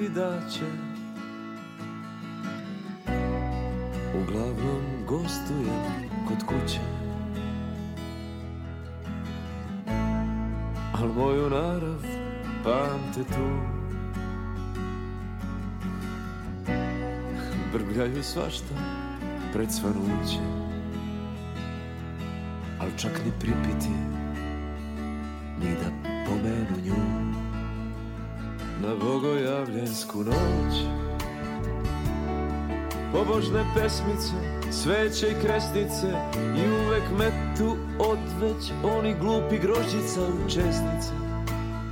Speaker 2: i daće Uglavnom gostujem kod kuće. Al moju narav pamte tu. Brbljaju svašta pred svanuće. Al čak ni pripiti Ni da pomenu nju. Na bogojavljensku noć Pobožne pesmice, sveće i kresnice I uvek me tu odveć Oni glupi grožđica u česnice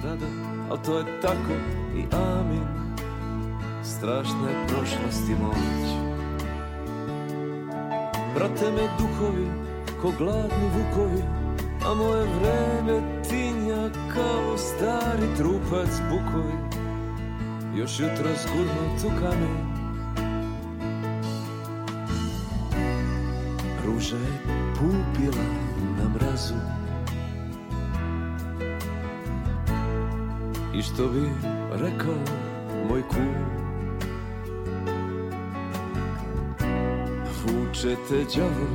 Speaker 2: Da, da, al to je tako i amin. Strašna je prošlost i moć Prate me duhovi, ko gladni vukovi A moje vreme tinja kao stari trupac bukovi. Još jutro zgurno tu kamen Ruža je pupila na mrazu. I što bi rekao moj kum? Vuče te đavo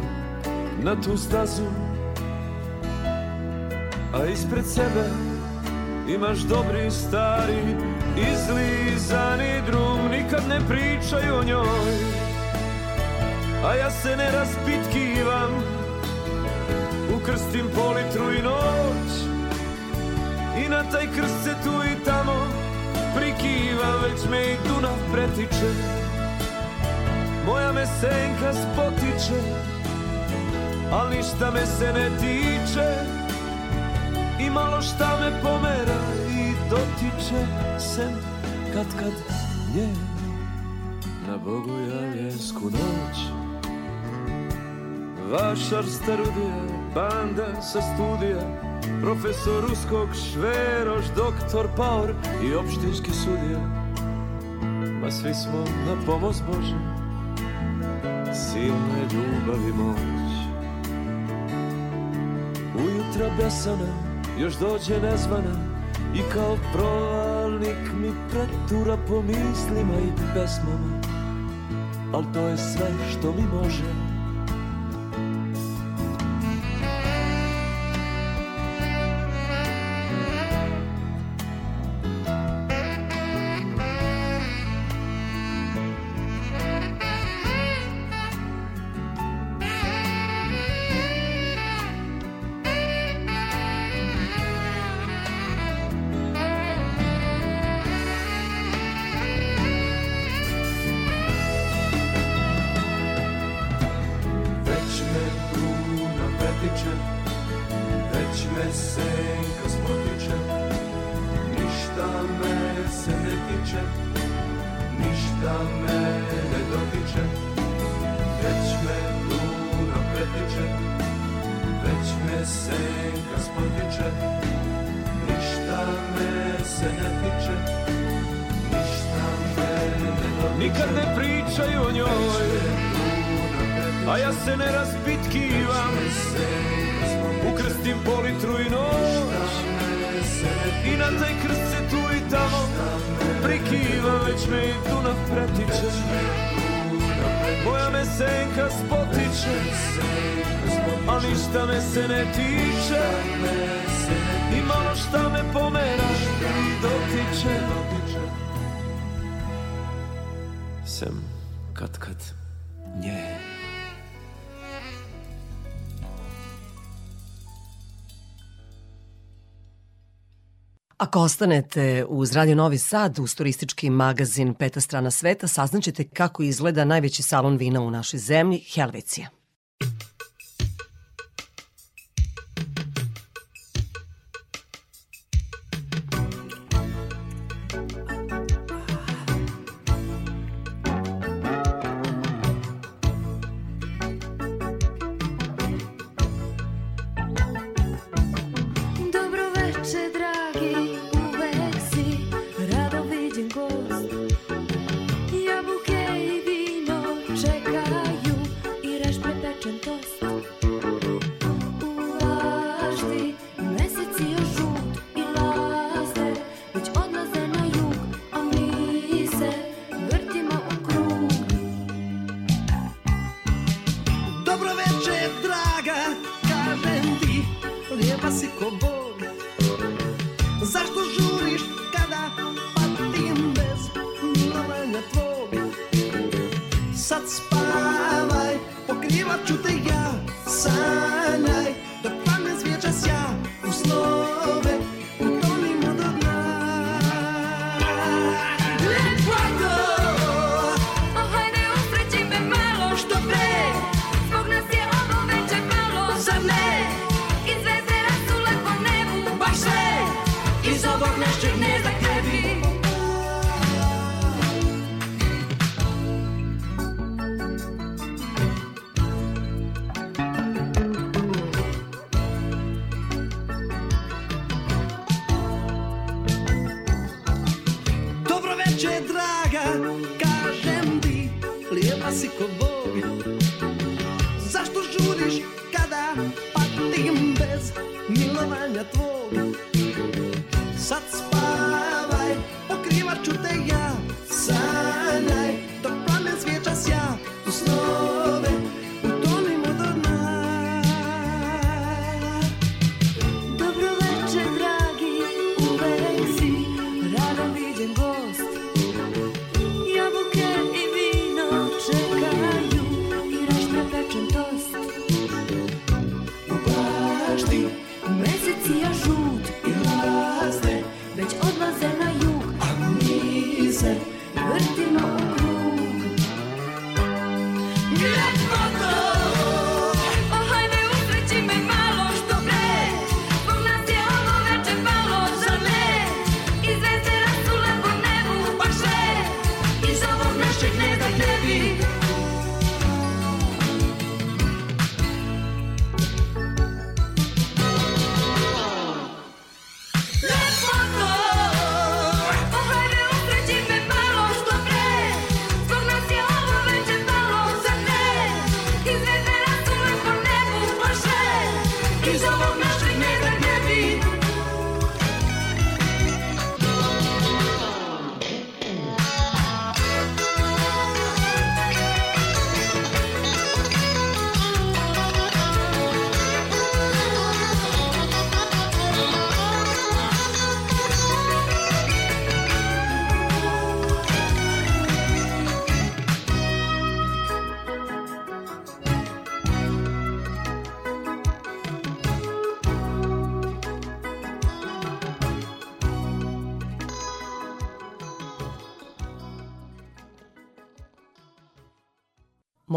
Speaker 2: na tu stazu A ispred sebe imaš dobri stari Izlizani drum Nikad ne pričaju o njoj. A ja se ne raspitkivam Ukrstim po litru i noć. I na taj krst se tu i tamo Prikiva. Već me i Dunav pretiče. Moja me senka spotiče. Al ništa me se ne tiče. I malo šta me pomera I dotiče sem kad kad nje. Na bogojavljensku noć Vašar starudija, banda sa studija Profesor ruskog šveroš, doktor Paur i opštinski sudija. Ma svi smo na pomoć Bože Silne ljubav i moć. Ujutra besana još dođe nezvana I kao provalnik mi pretura po mislima i pesmama Al to je sve što mi može
Speaker 17: se ne tiče.
Speaker 2: I malo šta me pomera i dotiče. Sem kad kad nje.
Speaker 1: Ako ostanete uz Radio Novi Sad, uz turistički magazin Peta strana sveta, saznaćete kako izgleda najveći salon vina u našoj zemlji, Helvecija.
Speaker 17: Žuriš kada patim bez milovanja tvog? Sad spavaj, pokrivat ću te ja,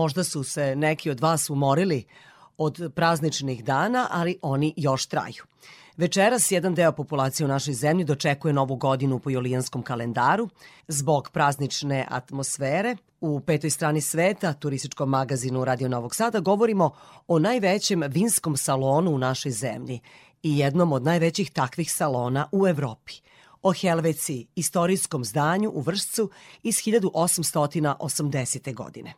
Speaker 1: Možda su se neki od vas umorili od prazničnih dana, ali oni još traju. Večeras jedan deo populacije u našoj zemlji dočekuje novu godinu po julijanskom kalendaru. Zbog praznične atmosfere u petoj strani sveta, turističkom magazinu Radio Novog Sada, govorimo o najvećem vinskom salonu u našoj zemlji i jednom od najvećih takvih salona u Evropi o Helveci, istorijskom zdanju u Vršcu iz 1880. godine.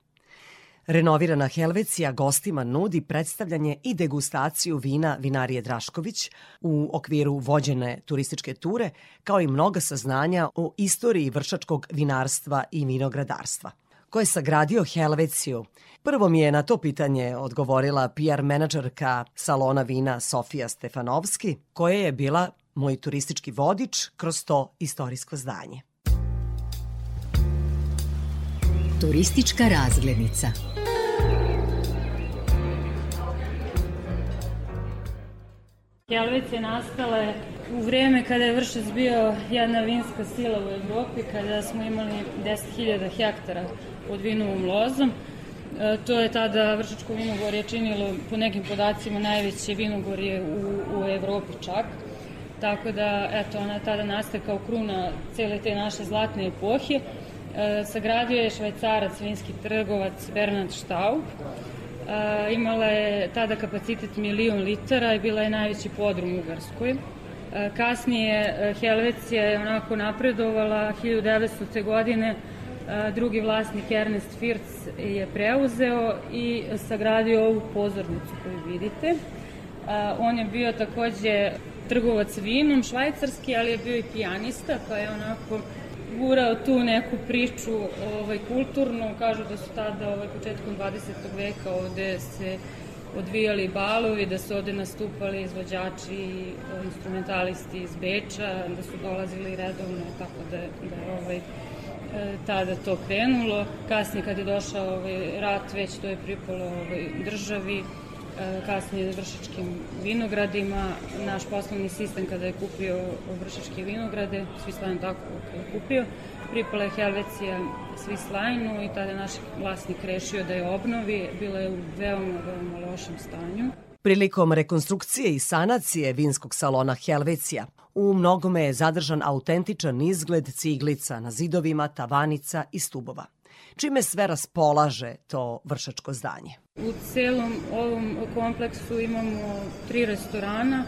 Speaker 1: Renovirana Helvecija gostima nudi predstavljanje i degustaciju vina vinarije Drašković u okviru vođene turističke ture, kao i mnoga saznanja o istoriji vršačkog vinarstva i vinogradarstva. Ko je sagradio Helveciju? Prvo mi je na to pitanje odgovorila PR menadžerka salona vina Sofija Stefanovski, koja je bila moj turistički vodič kroz to istorijsko zdanje.
Speaker 19: Turistička razglednica.
Speaker 20: Helvec je nastala u vreme kada je Vršac bio jedna vinska sila u Evropi, kada smo imali 10.000 hektara pod vinovom lozom. E, to je tada Vršačko vinogorje činilo po nekim podacima najveće vinogorje u, u Evropi čak. Tako da, eto, ona tada nastaje kao kruna cele te naše zlatne epohe. E, sagradio je švajcarac, vinski trgovac Bernard Staub. E, imala je tada kapacitet milion litara i bila je najveći podrum u Ugarskoj. E, kasnije Helvecija je onako napredovala, 1900. godine drugi vlasnik Ernest Firc je preuzeo i sagradio ovu pozornicu koju vidite. On je bio takođe trgovac vinom, švajcarski, ali je bio i pijanista, pa je onako gurao tu neku priču ovaj, kulturnu. Kažu da su tada ovaj, početkom 20. veka ovde se odvijali balovi, da su ovde nastupali izvođači, instrumentalisti iz Beča, da su dolazili redovno, tako da, da ovaj, e, tada to krenulo. Kasnije kad je došao ovaj, rat, već to je pripalo ovaj, državi, kasnije vršačkim vinogradima. Naš poslovni sistem kada je kupio vršačke vinograde, svi slavno tako kad je kupio, pripala je Helvecija Svislajnu i tada je naš vlasnik rešio da je obnovi. Bila je u veoma, veoma lošem stanju.
Speaker 1: Prilikom rekonstrukcije i sanacije vinskog salona Helvecija, u mnogome je zadržan autentičan izgled ciglica na zidovima, tavanica i stubova. Čime sve raspolaže to vršačko zdanje?
Speaker 20: U celom ovom kompleksu imamo tri restorana,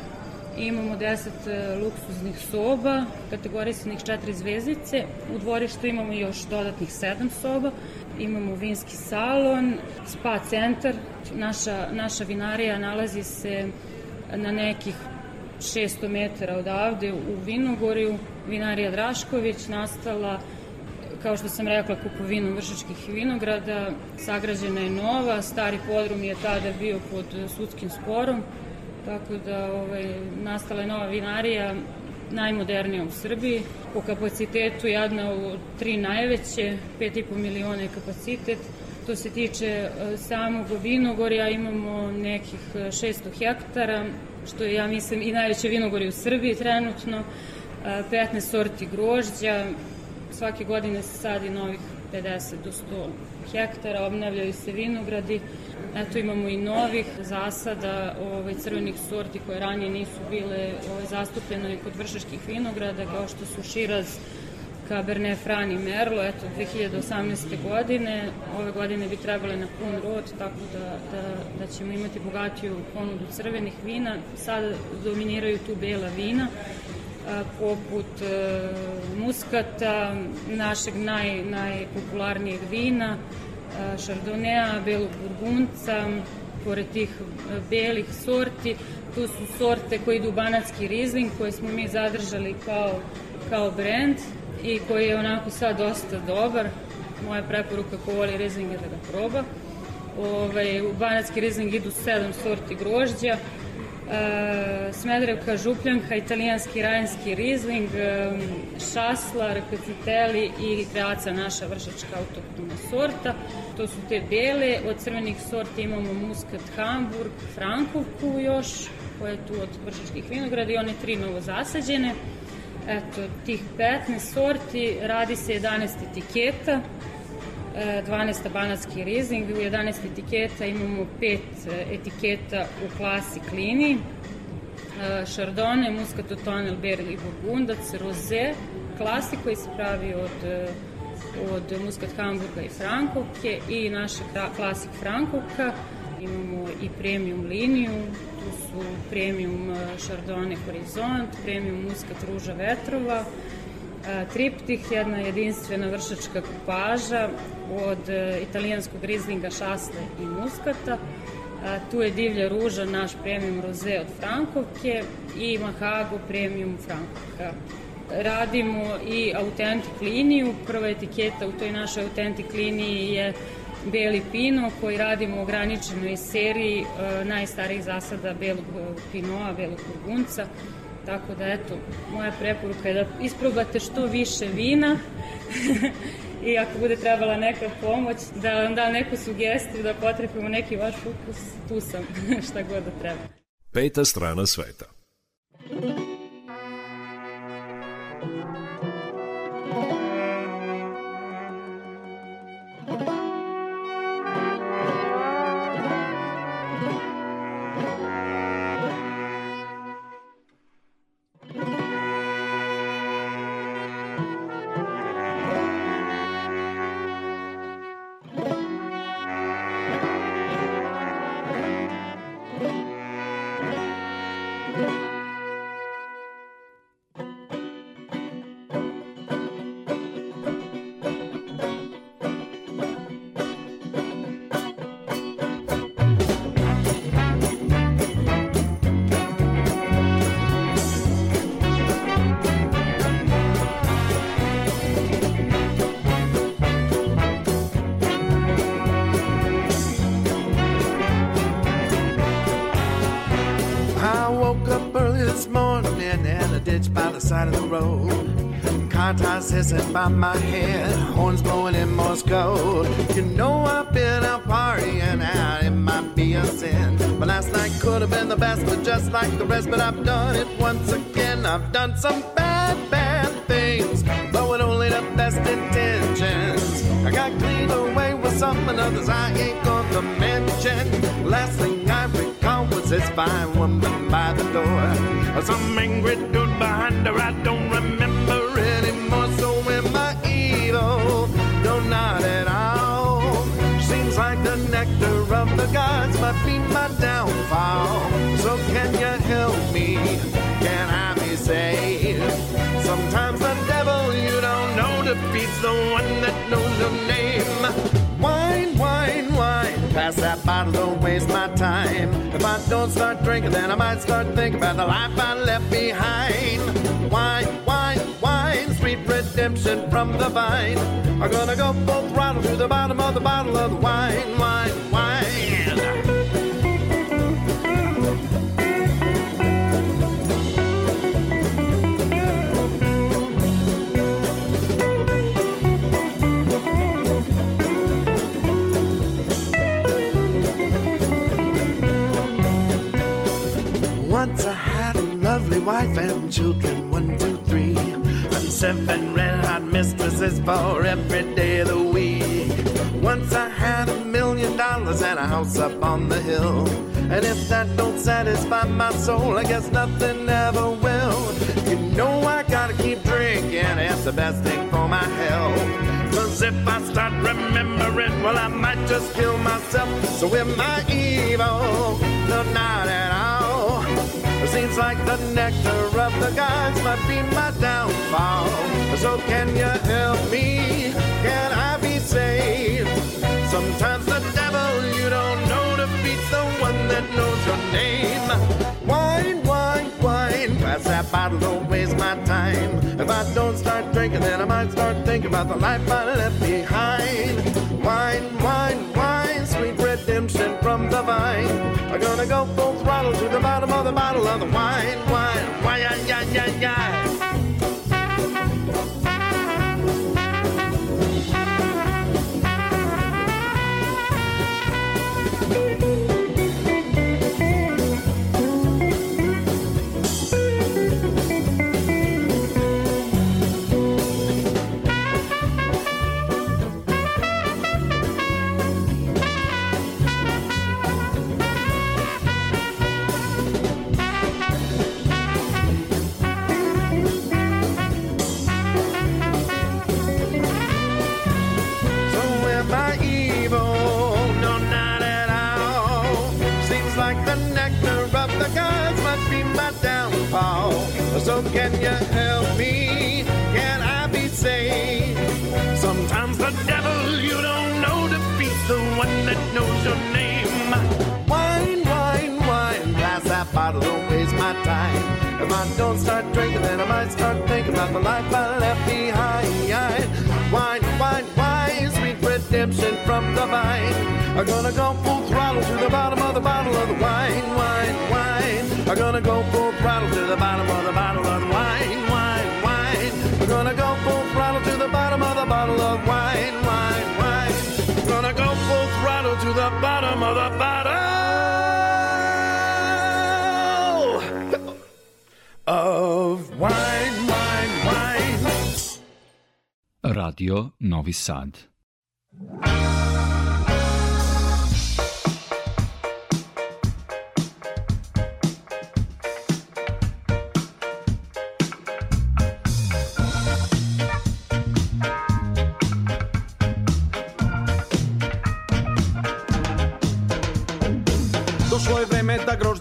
Speaker 20: imamo 10 e, luksuznih soba, kategorisanih četiri zvezdice. U dvorištu imamo još dodatnih sedam soba. Imamo vinski salon, spa centar. Naša, naša vinarija nalazi se na nekih 600 metara odavde u Vinogorju. Vinarija Drašković nastala kao što sam rekla, kupovinom vršačkih vinograda, sagrađena je nova, stari podrum je tada bio pod sudskim sporom, tako da ovaj, nastala je nova vinarija, najmodernija u Srbiji. Po kapacitetu jedna od tri najveće, 5,5 miliona je kapacitet. To se tiče e, samog vinogorja, imamo nekih e, 600 hektara, što je, ja mislim, i najveće vinogorje u Srbiji trenutno. E, 15 sorti grožđa, svake godine se sadi novih 50 do 100 hektara, obnavljaju se vinogradi. Eto imamo i novih zasada ovaj, crvenih sorti koje ranije nisu bile ovaj, zastupljene kod vršačkih vinograda, kao što su Širaz, Cabernet Franc i Merlot, eto 2018. godine. Ove godine bi trebale na pun rod, tako da, da, da ćemo imati bogatiju ponudu crvenih vina. Sada dominiraju tu bela vina, poput e, muskata, našeg naj, najpopularnijeg vina, a, šardonea, belog burgunca, pored tih e, belih sorti, tu su sorte koje idu u banatski rizling, koje smo mi zadržali kao, kao brend i koji je onako sad dosta dobar. Moja preporuka ko voli rizling je da ga proba. Ovaj, u banatski rizling idu sedam sorti grožđa, e, Smedrevka, Župljanka, italijanski rajanski rizling, e, šasla, rekviciteli i kreaca naša vršačka autoktona sorta. To su te bele, od crvenih sorti imamo muskat Hamburg, Frankovku još, koja je tu od vršačkih vinograda i one tri novo zasađene. Eto, tih 15 sorti, radi se 11 etiketa, 12 banatski rizling, u 11 etiketa imamo 5 etiketa u klasi klini, e, Chardonnay, Muscato Tonel, Berli i Burgundac, Rosé, klasi koji se pravi od, e, od Muscat Hamburga i Frankovke i naša klasik Frankovka. Imamo i premium liniju, tu su premium e, Chardonnay Horizont, premium Muscat Ruža Vetrova, e, triptih, jedna jedinstvena vršačka kupaža od e, italijanskog rizlinga šasle i muskata. Tu je divlja ruža, naš premium roze od Frankovke i Mahago premium Frankovka. Radimo i autentik liniju. Prva etiketa u toj našoj autentik liniji je Beli Pino koji radimo u ograničenoj seriji e, najstarijih zasada belog e, pinoa, belog burgunca. Tako da, eto, moja preporuka je da isprobate što više vina i ako bude trebala neka pomoć, da vam da neku sugestiju, da potrefimo neki vaš ukus, tu sam, šta god da treba.
Speaker 4: Peta strana sveta.
Speaker 21: By my head, horns blowing in Morse code. You know I've been out partying out, it might be a sin. But last night could have been the best, but just like the rest, but I've done it once again. I've done some bad, bad things, but with only the best intentions. I got clean away with some and others I ain't gonna mention. Last thing I recall was this fine woman by the door. or Some angry dude behind the I Pass that bottle, don't waste my time. If I don't start drinking, then I might start thinking about the life I left behind. Wine, wine, wine. Sweet redemption from the vine. I'm gonna go full throttle to the bottom of the bottle of the wine, wine, wine. Wife and children, one, two, three, and seven red hot mistresses for every day of the week. Once I had a million dollars and a house up on the hill. And if that don't satisfy my soul, I guess nothing ever will. You know I gotta keep drinking, it's the best thing for my health. Cause if I start remembering, well, I might just kill myself. So am I evil? No, not at all. Seems like the nectar of the gods might be my downfall. So can you help me? Can I be saved? Sometimes the devil you don't know defeats the one that knows your name. Wine, wine, wine. Pass that bottle, don't waste my time. If I don't start drinking, then I might start thinking about the life I left behind. Wine, wine, wine. Redemption from the vine. I'm gonna go full throttle to the bottom of the bottle of the wine, wine, wine, yeah, yeah, yeah, yeah. So can you help me? Can I be saved? Sometimes the devil you don't know defeats the one that knows your name. Wine, wine, wine. Pass that bottle, don't waste my time. If I don't start drinking, then I might start thinking about the life I left behind. Wine, wine, wine, sweet redemption from the vine. I'm gonna go full throttle to the bottom of the bottle of the wine, wine, wine. I'm gonna go full throttle to the bottom of the bottle of wine, wine, wine. I'm gonna go full throttle to the bottom of the bottle of wine, wine, wine. I'm gonna go full throttle to the bottom of the bottle of wine, wine, wine.
Speaker 22: Radio Novi Sad.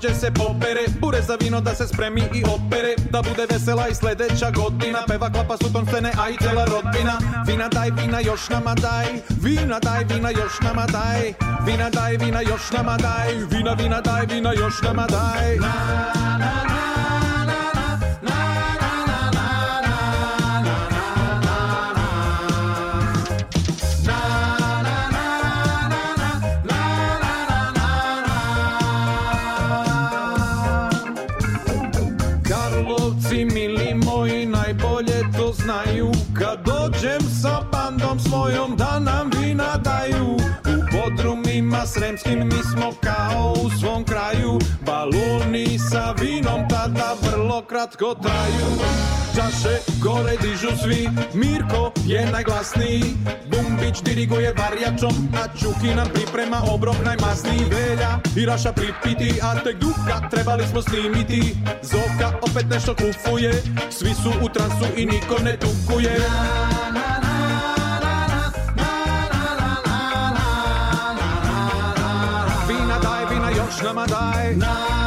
Speaker 11: Da se popere. Bure za vino da se spremi i opere. Da bude vesela i sledeća godina Peva klapa su ton scene, a i cela rodbina Vina daj, vina još nama daj Vina daj, vina još nama daj Vina daj, vina još nama daj Vina, vina daj, vina još nama daj Karlovci, mili dođem sa bandom svojom da nam vina daju. U podrumima sremskim mi smo kao u svom kraju. Baluni sa vinom tada vrlo kratko traju. Čaše gore dižu svi, Mirko je najglasniji. Bumbić diriguje varjačom, a Čuki nam priprema obrok najmasniji Velja i Raša pripiti, a tek Duka trebali smo snimiti. Zoka opet nešto kufuje, svi su u transu i niko ne tukuje watch them die. Nah.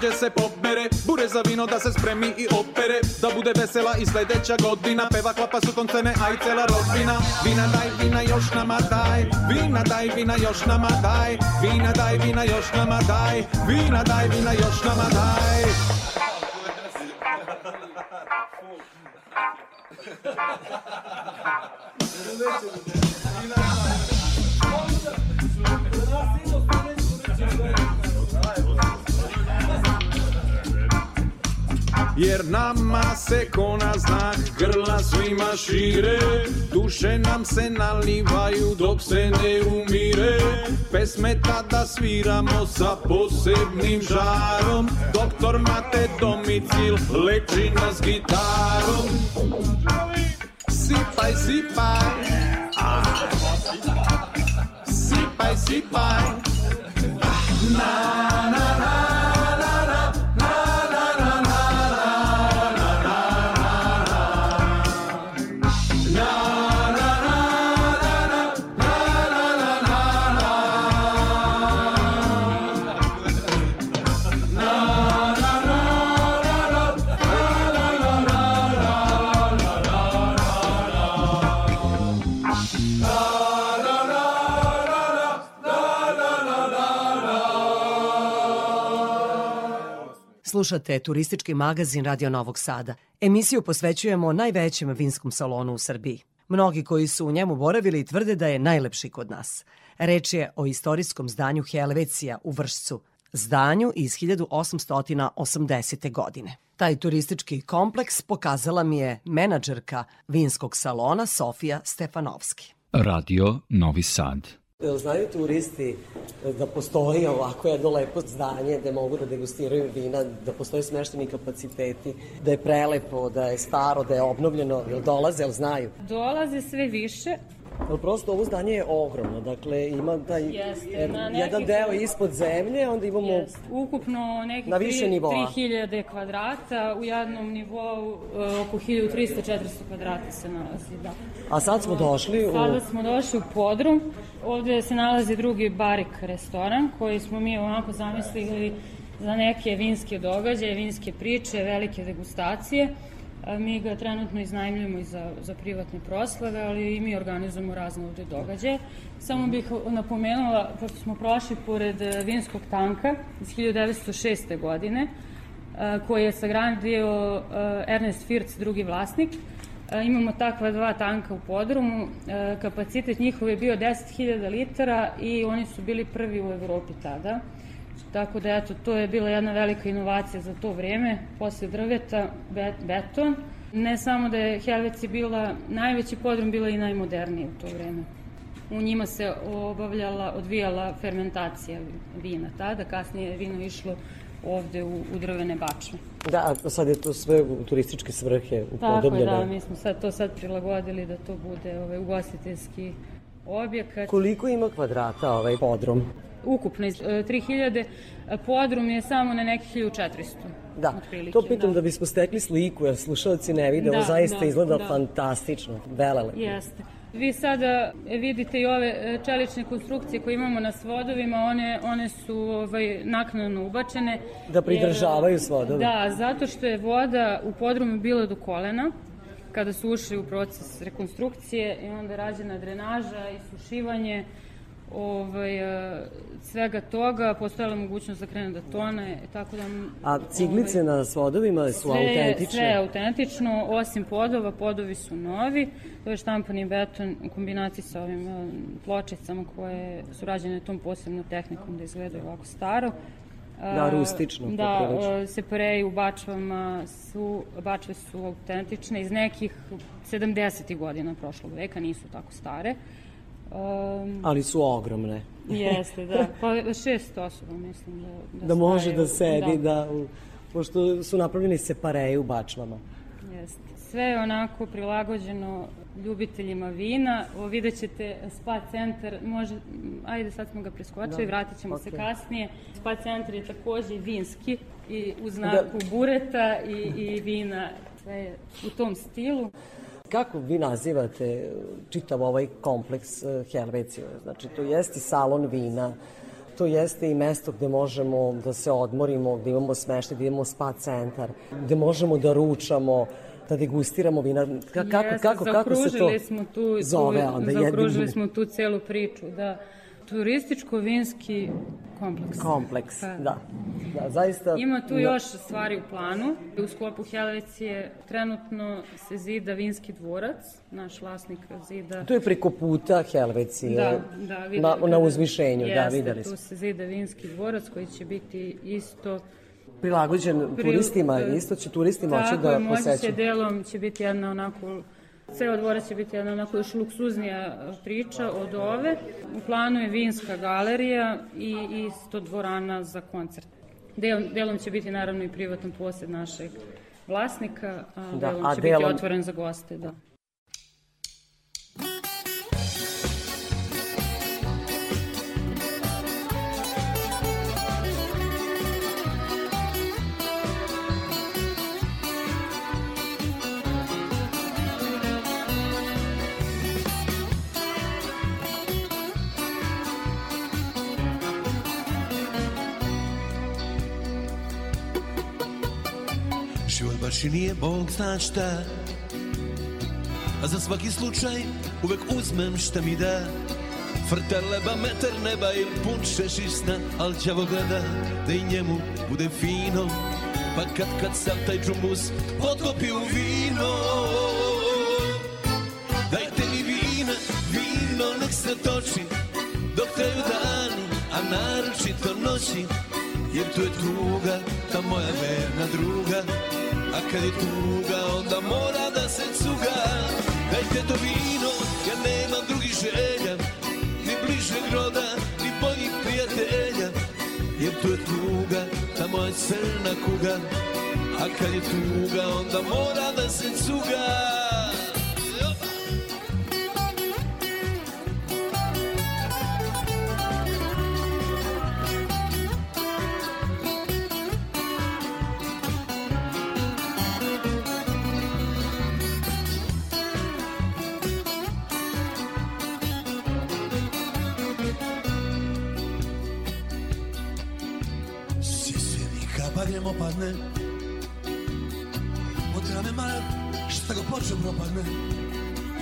Speaker 11: Grožđe se pobere. Bure za vino da se spremi i opere. Da bude vesela i sledeća godina. Peva klapa su koncene, a i cela rodbina. Vina daj, vina još nama daj. Vina daj, vina još nama daj. Vina daj, vina još nama daj. Vina daj, vina još nama daj Jer nama se ko na znak grla svima šire. Duše nam se nalivaju dok se ne umire. Pesme tada sviramo sa posebnim žarom. Doktor Mate domicil leči nas gitarom. Sipaj, sipaj. Sipaj, sipaj. Na, na, na,
Speaker 1: Slušate turistički magazin Radio Novog Sada. Emisiju posvećujemo najvećem vinskom salonu u Srbiji. Mnogi koji su u njemu boravili tvrde da je najlepši kod nas. Reč je o istorijskom zdanju Helvecija u Vršcu, zdanju iz 1880. godine. Taj turistički kompleks pokazala mi je menadžerka vinskog salona Sofija Stefanovski.
Speaker 23: Radio Novi Sad.
Speaker 1: Jel znaju turisti da postoji ovako jedno lepo zdanje gde mogu da degustiraju vina, da postoje smešteni kapaciteti, da je prelepo, da je staro, da je obnovljeno, jel dolaze, jel znaju?
Speaker 20: Dolaze sve više.
Speaker 1: Jel prosto ovo zdanje je ogromno, dakle ima taj
Speaker 20: Jeste,
Speaker 1: er, jedan deo ispod zemlje, onda imamo
Speaker 20: Jest. Ukupno nekih
Speaker 1: Na više
Speaker 20: tri-
Speaker 1: nivoa.
Speaker 20: 3000 kvadrata, u jednom nivou e, oko 1300-400 kvadrata se nalazi, da.
Speaker 1: A sad smo došli u...
Speaker 20: Sada smo došli u podrum. Ovde se nalazi drugi barik restoran koji smo mi onako zamislili za neke vinske događaje, vinske priče, velike degustacije. Mi ga trenutno iznajmljujemo i za, za privatne proslave, ali i mi organizujemo razne ovde događaje. Samo bih napomenula, pošto smo prošli pored e, vinskog tanka iz 1906. godine, e, koji je sagradio e, Ernest Firc, drugi vlasnik, Imamo takva dva tanka u podrumu, kapacitet njihov je bio 10.000 litara i oni su bili prvi u Evropi tada. Tako da eto, to je bila jedna velika inovacija za to vreme, posle drveta, bet, beton. Ne samo da je Helveci bila najveći podrum, bila i najmodernija u to vreme. U njima se obavljala, odvijala fermentacija vina tada, kasnije je vino išlo ovde u, u drvene bačve.
Speaker 1: Da, a sad je to sve u turističke svrhe
Speaker 20: Tako je,
Speaker 1: upodobljeno.
Speaker 20: da, mi smo sad to sad prilagodili da to bude ovaj, ugostiteljski objekat.
Speaker 1: Koliko ima kvadrata ovaj podrum?
Speaker 20: Ukupno iz e, 3000, a podrum je samo na nekih 1400.
Speaker 1: Da,
Speaker 20: otprilike,
Speaker 1: to pitam da. bismo stekli sliku, jer slušalci ne vide, ovo
Speaker 20: Da,
Speaker 1: zaista
Speaker 20: da,
Speaker 1: izgleda
Speaker 20: da.
Speaker 1: fantastično, velelepo.
Speaker 20: Jeste. Vi sada vidite i ove e, čelične konstrukcije koje imamo na svodovima, one, one su ovaj, naknadno ubačene.
Speaker 1: Da pridržavaju svodove.
Speaker 20: Da, zato što je voda u podrumu bila do kolena, kada su ušli u proces rekonstrukcije i onda rađena drenaža i sušivanje ovaj, e, svega toga, postojala mogućnost da krene da tone, tako da...
Speaker 1: A ciglice na svodovima su
Speaker 20: sve,
Speaker 1: autentične?
Speaker 20: Sve je autentično, osim podova, podovi su novi, to je štampani beton u kombinaciji sa ovim e, pločicama koje su rađene tom posebnom tehnikom da izgledaju ovako staro.
Speaker 1: Da,
Speaker 20: E,
Speaker 1: rustično,
Speaker 20: Da,
Speaker 1: poprilično.
Speaker 20: e, separeji u bačvama su, bačve su autentične iz nekih 70. godina prošlog veka, nisu tako stare. Um,
Speaker 1: Ali su ogromne.
Speaker 20: Jeste, da. Pa šest osoba, mislim, da, da,
Speaker 1: Da može da sedi, da, u- pošto su napravljeni separeji u bačvama.
Speaker 20: Jeste. Sve je onako prilagođeno ljubiteljima vina. O, vidjet ćete spa centar, može, ajde sad smo ga preskočili,
Speaker 1: Da,
Speaker 20: vratit ćemo se
Speaker 1: okej.
Speaker 20: kasnije. Spa centar je takođe vinski i u znaku bureta i, i vina, sve je u tom stilu.
Speaker 1: Kako vi nazivate čitav ovaj kompleks eh, Helvecije? Znači, to jeste salon vina, to jeste i mesto gde možemo da se odmorimo, gde imamo smeštaj, gde imamo spa centar, gde možemo da ručamo, da degustiramo vina. Ka- Kako,
Speaker 20: Jeste,
Speaker 1: kako, kako se to
Speaker 20: smo tu,
Speaker 1: zove onda
Speaker 20: zaokružili
Speaker 1: jednim
Speaker 20: smo tu celu priču, da. Turističko-vinski kompleks.
Speaker 1: kompleks?
Speaker 20: Pa,
Speaker 1: Da. da, zaista...
Speaker 20: Ima tu
Speaker 1: da.
Speaker 20: još stvari u planu. U sklopu Helvecije trenutno se zida vinski dvorac, naš vlasnik zida...
Speaker 1: To je preko puta Helvecije,
Speaker 20: Da, da, videli
Speaker 1: na, na uzvišenju, da,
Speaker 20: Jeste,
Speaker 1: videli smo.
Speaker 20: tu se zida vinski dvorac koji će biti isto...
Speaker 1: Prilagođen
Speaker 20: pri-
Speaker 1: turistima,
Speaker 20: e,
Speaker 1: isto će turisti moći
Speaker 20: Tako
Speaker 1: da
Speaker 20: je, moći će
Speaker 1: posećaju.
Speaker 20: delom će biti jedna onako Ceo dvorac će biti jedna onako još luksuznija e, priča od ove. U planu je vinska galerija i isto dvorana za koncert. Del, delom će biti naravno i privatan posjed našeg vlasnika, a
Speaker 1: Da,
Speaker 20: delom
Speaker 1: a
Speaker 20: će
Speaker 1: delom-
Speaker 20: biti otvoren za goste. Da.
Speaker 24: Život baš i nije Bog zna šta. A za svaki slučaj uvek uzmem šta mi da. Frtar leba, metar neba ili pun šešić sna Al đavo gleda da i njemu bude fino. Pa kad kad sam taj džumbus potopi u vino Dajte mi vina, vino nek se toči Dok traju dani, a naročito noći Jer tu je tuga, ta moja verna druga A kad je tuga, onda mora da se cuga. Dajte to vino, ja nemam drugih želja. Ni bližeg roda, ni boljih prijatelja. Jer tu je tuga, ta moja crna kuga. A kad je tuga, onda mora da se cuga
Speaker 22: Bagrem opadne. Od rame mrak šta go počeo propadne.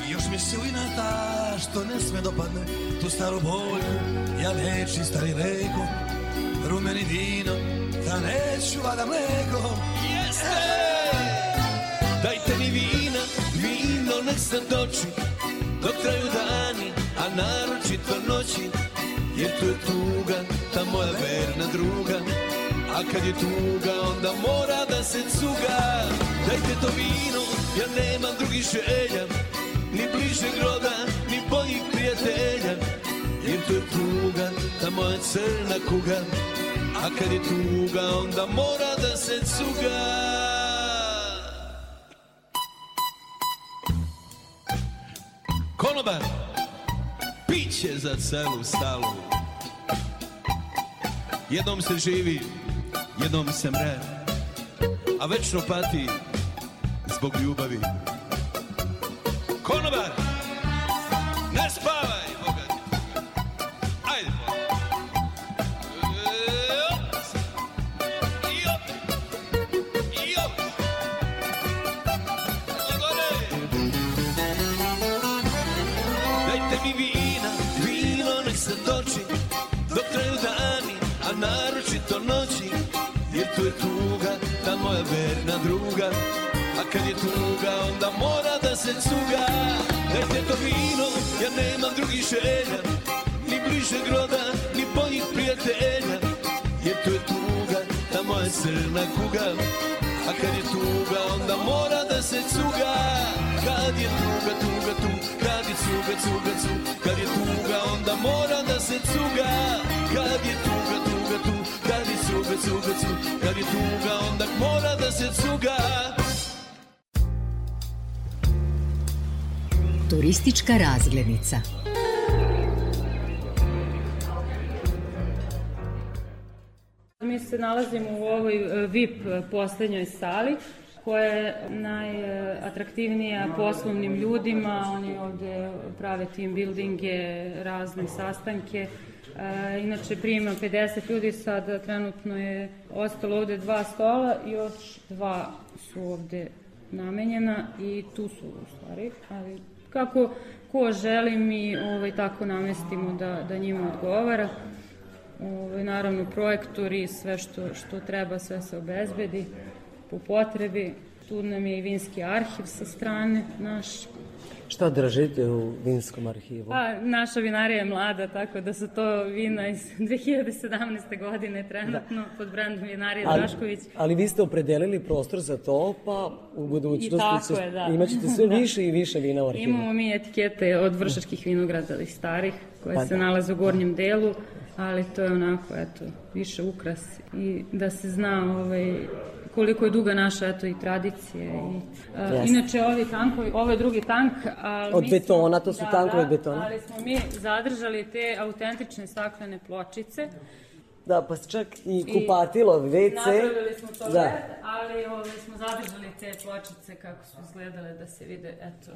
Speaker 22: I još mi se u inata što ne sme dopadne. Tu staru boljku ja veći stari reko. Rumeni vino da neću vada mleko.
Speaker 24: Jeste! Dajte mi vina, vino nek se toči. Dok traju dani, a naročito noći. Jer tu je tuga, ta moja verna druga A kad je tuga, onda mora da se cuga. Dajte to vino, ja nemam drugih želja. Ni bližeg roda, ni boljih prijatelja. Jer tu je tuga, ta moja crna kuga. A kad je tuga, onda mora da se cuga. Konobar, piće za celu stalu. Jednom se živi, jednom se mre, a večno pati zbog ljubavi. Konobar, cuga Dajte to vino, ja nemam drugih želja. Ni bližeg roda, ni boljih prijatelja. Jer to je tuga, ta moja crna kuga. A kad je tuga, onda mora da se cuga. Kad je tuga, tuga, tu Kad je cuga, cuga, cu. Kad je tuga, onda mora da se cuga. Kad je tuga, tuga, tu Kad je cuga, cuga, cu. Kad je tuga, onda mora da se cuga
Speaker 19: Turistička razglednica.
Speaker 20: Mi se nalazimo u ovoj e, VIP poslednjoj sali koja je najatraktivnija poslovnim ljudima. Oni ovde prave team buildinge, razne sastanke. E, inače prima 50 ljudi, sad trenutno je ostalo ovde dva stola i još dva su ovde namenjena i tu su u stvari, ali kako ko želi mi ovaj, tako namestimo da, da njima odgovara. Ovaj, naravno projektori, sve što, što treba, sve se obezbedi po potrebi. Tu nam je i vinski arhiv sa strane naš.
Speaker 1: Šta držite u vinskom arhivu?
Speaker 20: Pa, naša vinarija je mlada, tako da su to vina iz 2017. godine trenutno pod brandom vinarije
Speaker 1: Ali,
Speaker 20: Drašković.
Speaker 1: ali vi ste opredelili prostor za to, pa u budućnosti će-
Speaker 20: je, da.
Speaker 1: imaćete sve
Speaker 20: Da.
Speaker 1: više i više vina u arhivu.
Speaker 20: Imamo mi etikete od vršačkih vinograda ali starih, koje
Speaker 1: Pa
Speaker 20: se
Speaker 1: da.
Speaker 20: nalaze u gornjem delu, ali to je onako, eto, više ukras i da se zna ovaj, koliko je duga naša, eto, i tradicije. I, a,
Speaker 1: Jeste.
Speaker 20: inače, ovi tankovi, ovo je drugi tank, ali
Speaker 1: Od betona, to su tankovi od betona.
Speaker 20: ali smo mi zadržali te autentične staklene pločice,
Speaker 1: Da, pa čak i kupatilo, WC.
Speaker 20: Napravili smo to
Speaker 1: Da.
Speaker 20: ali ovaj, smo zadržali te pločice kako su izgledale da se vide, eto.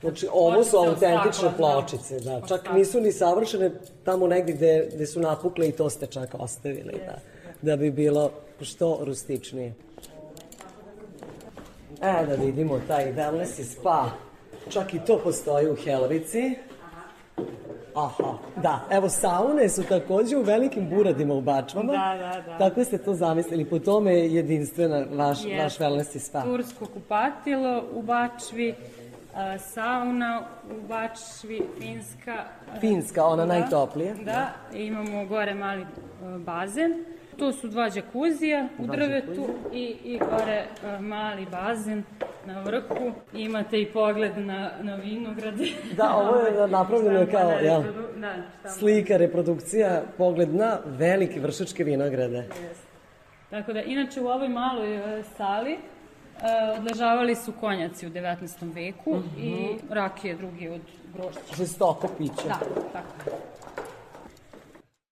Speaker 1: Znači, ovo su autentične
Speaker 20: stakla,
Speaker 1: pločice, da. Čak nisu ni savršene tamo negdje gde, gde su napukle i to ste čak ostavili, da. Da bi bilo što rustičnije. E, da vidimo taj wellness i spa. Čak i to postoji u Helvici. Aha, da. Evo, saune su takođe u velikim buradima u Bačvama.
Speaker 20: Da, da, da.
Speaker 1: Tako ste to zamislili. Po tome je jedinstvena vaš, vaš
Speaker 20: Jeste.
Speaker 1: wellness i spa.
Speaker 20: Tursko kupatilo u Bačvi, a, sauna u Bačvi, Finska. a,
Speaker 1: Finska, ona najtoplija.
Speaker 20: Da, i imamo gore mali a, bazen. Tu su dva džakuzija u
Speaker 1: Dva
Speaker 20: drvetu i, i gore a, mali bazen na vrhu. Imate i pogled na, na vinograde.
Speaker 1: Da, ovo je napravljeno
Speaker 20: Štampa
Speaker 1: kao,
Speaker 20: na
Speaker 1: jel,
Speaker 20: reprodu- Da,
Speaker 1: slika, reprodukcija, pogled na velike vršačke vinograde.
Speaker 20: Tako da, inače u ovoj maloj e, sali e, odležavali su konjaci u 19. veku
Speaker 1: Mhm.
Speaker 20: i rakije drugi od grošća.
Speaker 1: Žestoko piće.
Speaker 20: Da, tako.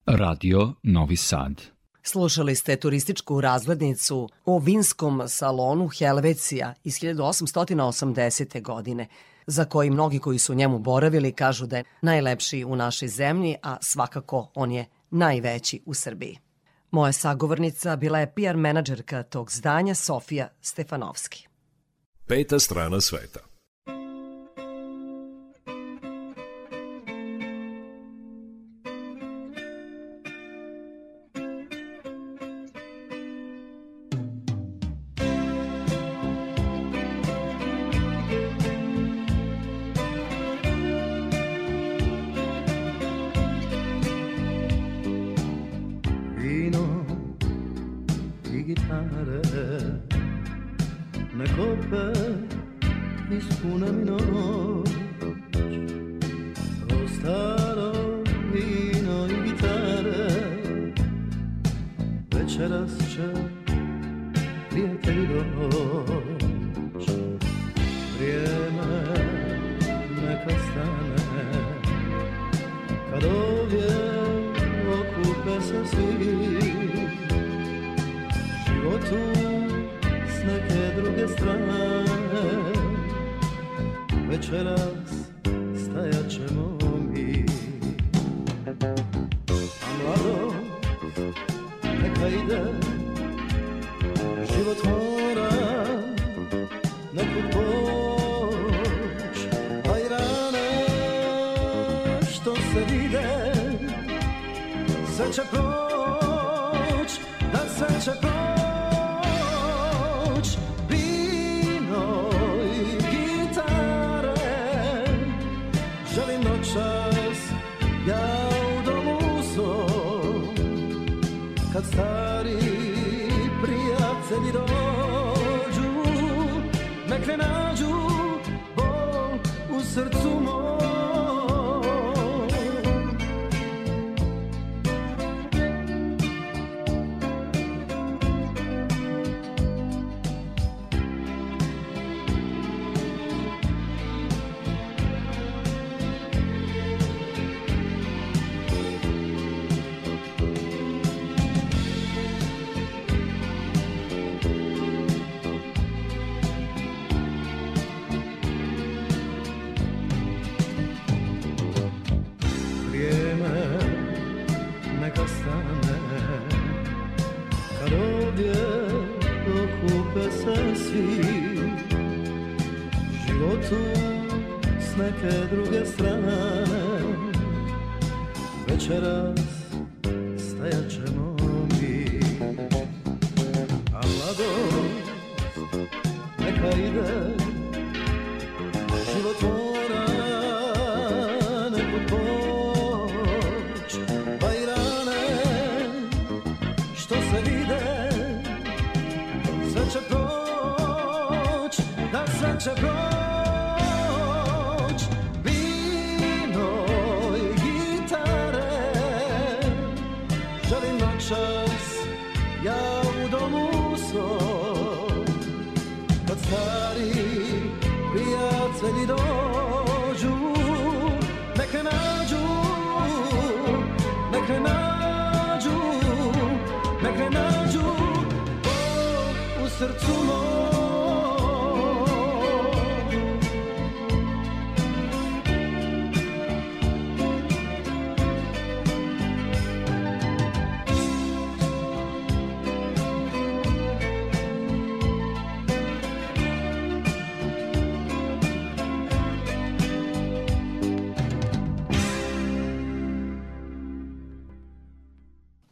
Speaker 23: Radio Novi Sad.
Speaker 1: Slušali ste turističku razglednicu o vinskom salonu Helvecija iz 1880. godine, za koji mnogi koji su njemu boravili kažu da je najlepši u našoj zemlji, a svakako on je najveći u Srbiji. Moja sagovornica bila je PR menadžerka tog zdanja Sofija Stefanovski.
Speaker 4: Peta strana sveta.
Speaker 25: naša poć Vino i gitare. Želim noćas ja u domu svom. Kad stari prijatelji dođu Nek ne nađu bol u srcu moj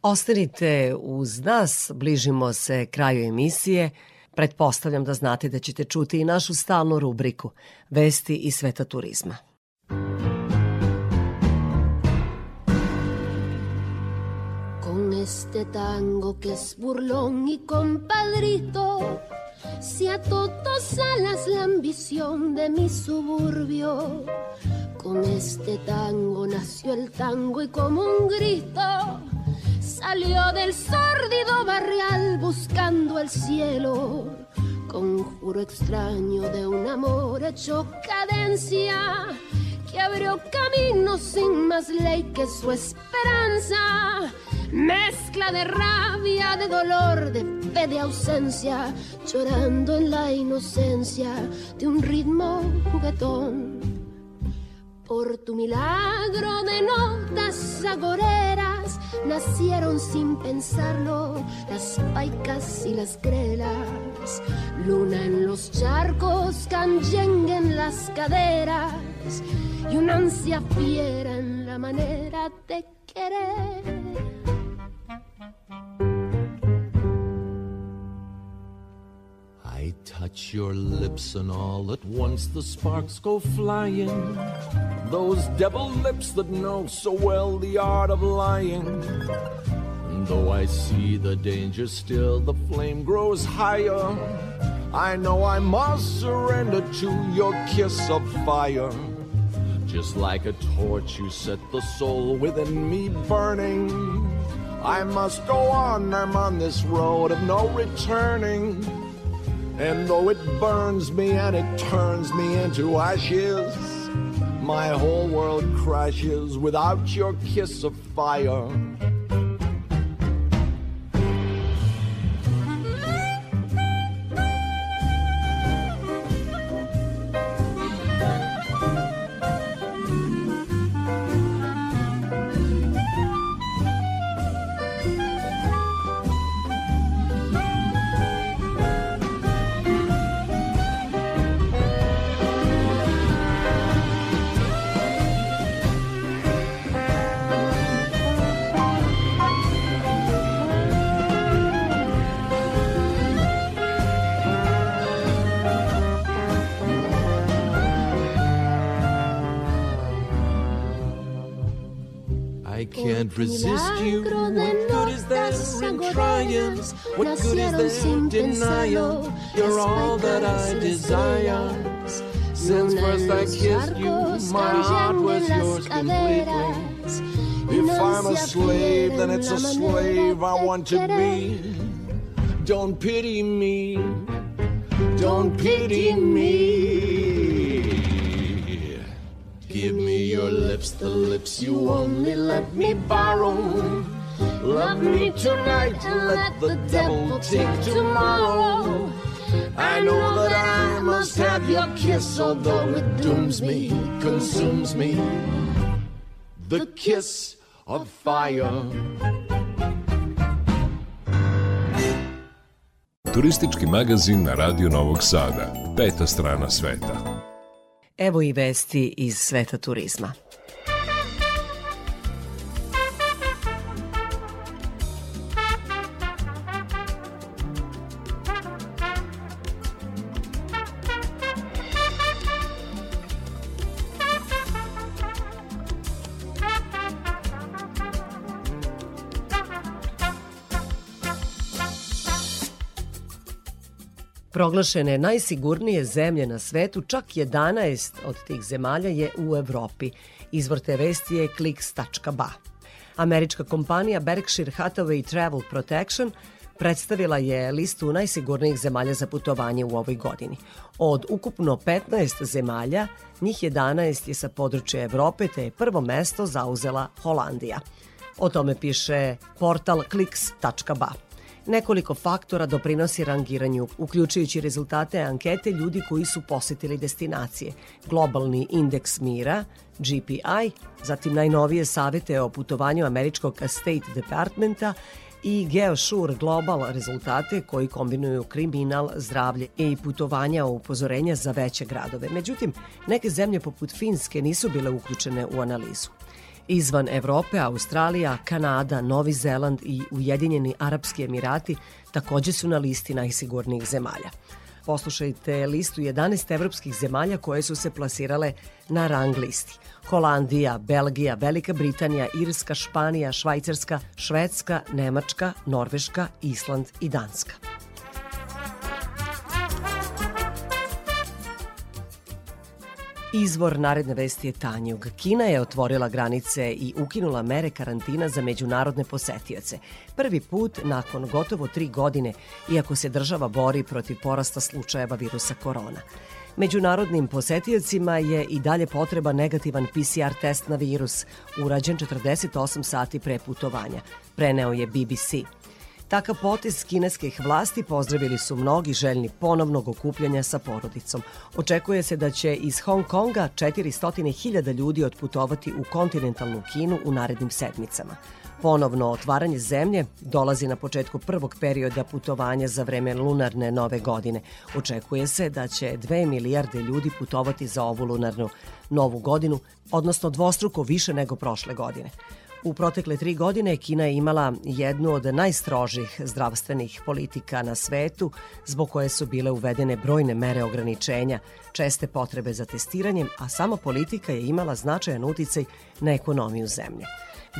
Speaker 1: Ostanite uz nas, bližimo se kraju emisije. Pretpostavljam da znate da ćete čuti i našu stalnu rubriku Vesti iz sveta turizma.
Speaker 26: Con este tango que es burlón y compadrito, se a todos alas la ambición de mi suburbio. Con este tango nació el tango y como un grito salió del sórdido barrial buscando el cielo. Conjuro extraño de un amor hecho cadencia que abrió camino sin más ley que su esperanza. Mezcla de rabia, de dolor, de fe, de ausencia, llorando en la inocencia de un ritmo juguetón. Por tu milagro de notas agoreras nacieron sin pensarlo las paicas y las grelas. Luna en los charcos, canyengue en las caderas y una ansia fiera en la manera de querer.
Speaker 24: Touch your lips and all at once the sparks go flying. Those devil lips that know so well the art of lying. And though I see the danger still, the flame grows higher. I know I must surrender to your kiss of fire. Just like a torch, you set the soul within me burning. I must go on, I'm on this road of no returning. And though it burns me and it turns me into ashes, my whole world crashes without your kiss of fire. Trying.
Speaker 26: agoreras
Speaker 24: What good is
Speaker 26: nacieron
Speaker 24: there
Speaker 26: sin pensarlo.
Speaker 24: You're all that I desire. Since first I kissed you, my heart was yours completely. If I'm a slave, then it's a slave I want to be. Don't pity me. Don't pity me. Give me your lips, the lips you only let me borrow. Love me tonight and let the devil take tomorrow. I know that I must have your kiss, although it dooms me, consumes me. The kiss of fire.
Speaker 4: Turistički magazin na Radio Novog Sada. Peta strana sveta.
Speaker 1: Evo i vesti iz sveta turizma. Proglašene najsigurnije zemlje na svetu, čak 11 od tih zemalja je u Evropi. Izvor te vesti je clicks.ba. Američka kompanija Berkshire Hathaway Travel Protection predstavila je listu najsigurnijih zemalja za putovanje u ovoj godini. Od ukupno 15 zemalja, njih 11 je sa područja Evrope, te je prvo mesto zauzela Holandija. O tome piše portal clicks.ba. Nekoliko faktora doprinosi rangiranju, uključujući rezultate ankete ljudi koji su posetili destinacije, globalni indeks mira, GPI, zatim najnovije savete o putovanju američkog State Departmenta i GeoSure Global rezultate koji kombinuju kriminal, zdravlje i putovanja o upozorenja za veće gradove. Međutim, neke zemlje poput Finske nisu bile uključene u analizu. Izvan Evrope, Australija, Kanada, Novi Zeland i Ujedinjeni Arapski Emirati takođe su na listi najsigurnijih zemalja. Poslušajte listu 11 evropskih zemalja koje su se plasirale na rang listi. Holandija, Belgija, Velika Britanija, Irska, Španija, Švajcarska, Švedska, Nemačka, Norveška, Island i Danska. Izvor naredne vesti je Tanjug. Kina je otvorila granice i ukinula mere karantina za međunarodne posetioce. Prvi put nakon gotovo tri godine, iako se država bori protiv porasta slučajeva virusa korona. Međunarodnim posetiocima je i dalje potreba negativan PCR test na virus, urađen 48 sati pre putovanja, preneo je BBC. Takav potez kineskih vlasti pozdravili su mnogi željni ponovnog okupljanja sa porodicom. Očekuje se da će iz Hong Konga 400.000 ljudi otputovati u kontinentalnu Kinu u narednim sedmicama. Ponovno otvaranje zemlje dolazi na početku prvog perioda putovanja za vreme lunarne nove godine. Očekuje se da će 2 milijarde ljudi putovati za ovu lunarnu novu godinu, odnosno dvostruko više nego prošle godine. U protekle tri godine Kina je imala jednu od najstrožih zdravstvenih politika na svetu, zbog koje su bile uvedene brojne mere ograničenja, česte potrebe za testiranjem, a sama politika je imala značajan uticaj na ekonomiju zemlje.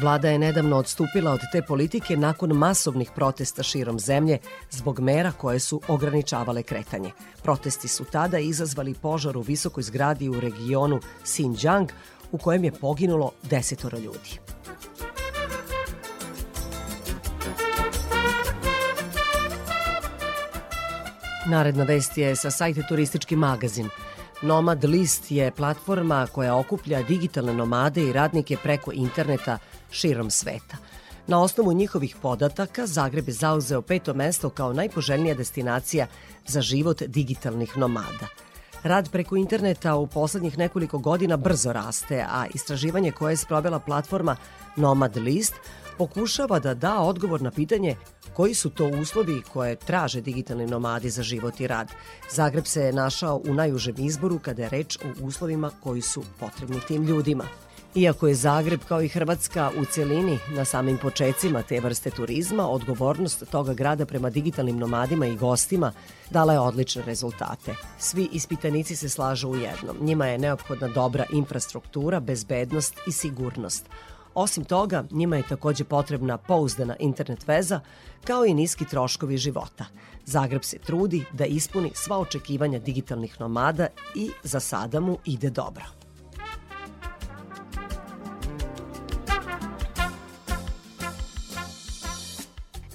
Speaker 1: Vlada je nedavno odstupila od te politike nakon masovnih protesta širom zemlje zbog mera koje su ograničavale kretanje. Protesti su tada izazvali požar u visokoj zgradi u regionu Xinjiang u kojem je poginulo desetoro ljudi. Naredna vest je sa sajte Turistički magazin. Nomad List je platforma koja okuplja digitalne nomade i radnike preko interneta širom sveta. Na osnovu njihovih podataka Zagreb je zauzeo peto mesto kao najpoželjnija destinacija za život digitalnih nomada. Rad preko interneta u poslednjih nekoliko godina brzo raste, a istraživanje koje je sprovela platforma Nomad List pokušava da da odgovor na pitanje koji su to uslovi koje traže digitalni nomadi za život i rad. Zagreb se je našao u najužem izboru kada je reč o uslovima koji su potrebni tim ljudima. Iako je Zagreb kao i Hrvatska u celini na samim počecima te vrste turizma, odgovornost toga grada prema digitalnim nomadima i gostima dala je odlične rezultate. Svi ispitanici se slažu u jednom. Njima je neophodna dobra infrastruktura, bezbednost i sigurnost. Osim toga, njima je takođe potrebna pouzdana internet veza, kao i niski troškovi života. Zagreb se trudi da ispuni sva očekivanja digitalnih nomada i za sada mu ide dobro.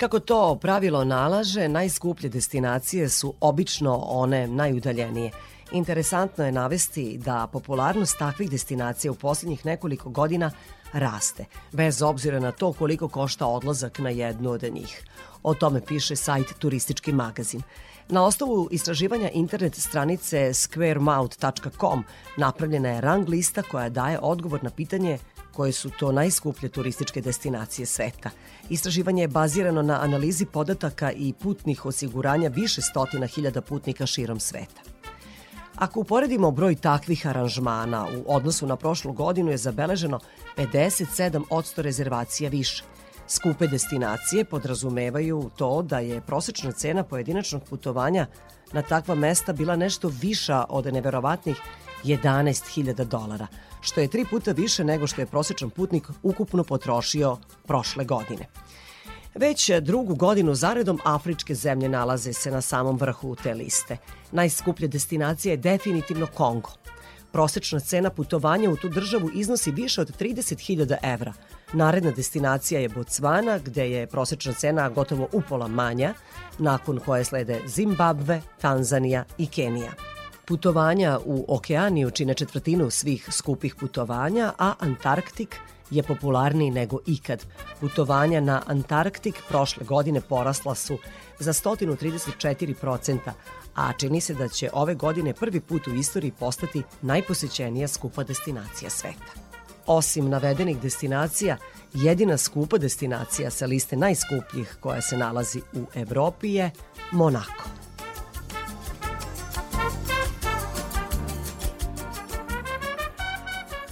Speaker 1: Kako to pravilo nalaže, najskuplje destinacije su obično one najudaljenije. Interesantno je navesti da popularnost takvih destinacija u posljednjih nekoliko godina raste, bez obzira na to koliko košta odlazak na jednu od njih. O tome piše sajt Turistički magazin. Na osnovu istraživanja internet stranice squaremouth.com napravljena je rang lista koja daje odgovor na pitanje koje su to najskuplje turističke destinacije sveta. Istraživanje je bazirano na analizi podataka i putnih osiguranja više stotina hiljada putnika širom sveta. Ako uporedimo broj takvih aranžmana u odnosu na prošlu godinu je zabeleženo 57 odsto rezervacija više. Skupe destinacije podrazumevaju to da je prosečna cena pojedinačnog putovanja na takva mesta bila nešto viša od neverovatnih 11.000 dolara, što je tri puta više nego što je prosečan putnik ukupno potrošio prošle godine. Već drugu godinu zaredom afričke zemlje nalaze se na samom vrhu te liste. Najskuplja destinacija je definitivno Kongo. Prosečna cena putovanja u tu državu iznosi više od 30.000 evra. Naredna destinacija je Botswana, gde je prosečna cena gotovo upola manja, nakon koje slede Zimbabve, Tanzanija i Kenija. Putovanja u okeaniju čine četvrtinu svih skupih putovanja, a Antarktik je popularniji nego ikad. Putovanja na Antarktik prošle godine porasla su za 134%, a čini se da će ove godine prvi put u istoriji postati najposećenija skupa destinacija sveta. Osim navedenih destinacija, jedina skupa destinacija sa liste najskupljih koja se nalazi u Evropi je Monako.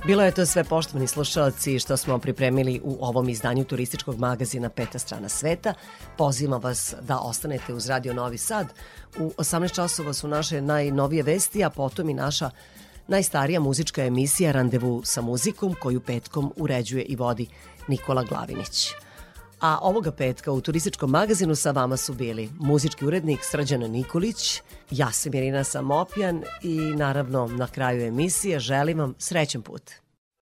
Speaker 1: Bilo je to sve poštovani slušalci što smo pripremili u ovom izdanju turističkog magazina Peta strana sveta. Pozivam vas da ostanete uz Radio Novi Sad. U 18 časova su naše najnovije vesti, a potom i naša najstarija muzička emisija Randevu sa muzikom koju petkom uređuje i vodi Nikola Glavinić. A ovoga petka u turističkom magazinu sa vama su bili muzički urednik Srđana Nikolić, ja sam Irina Samopjan i naravno na kraju emisije želim vam srećan put.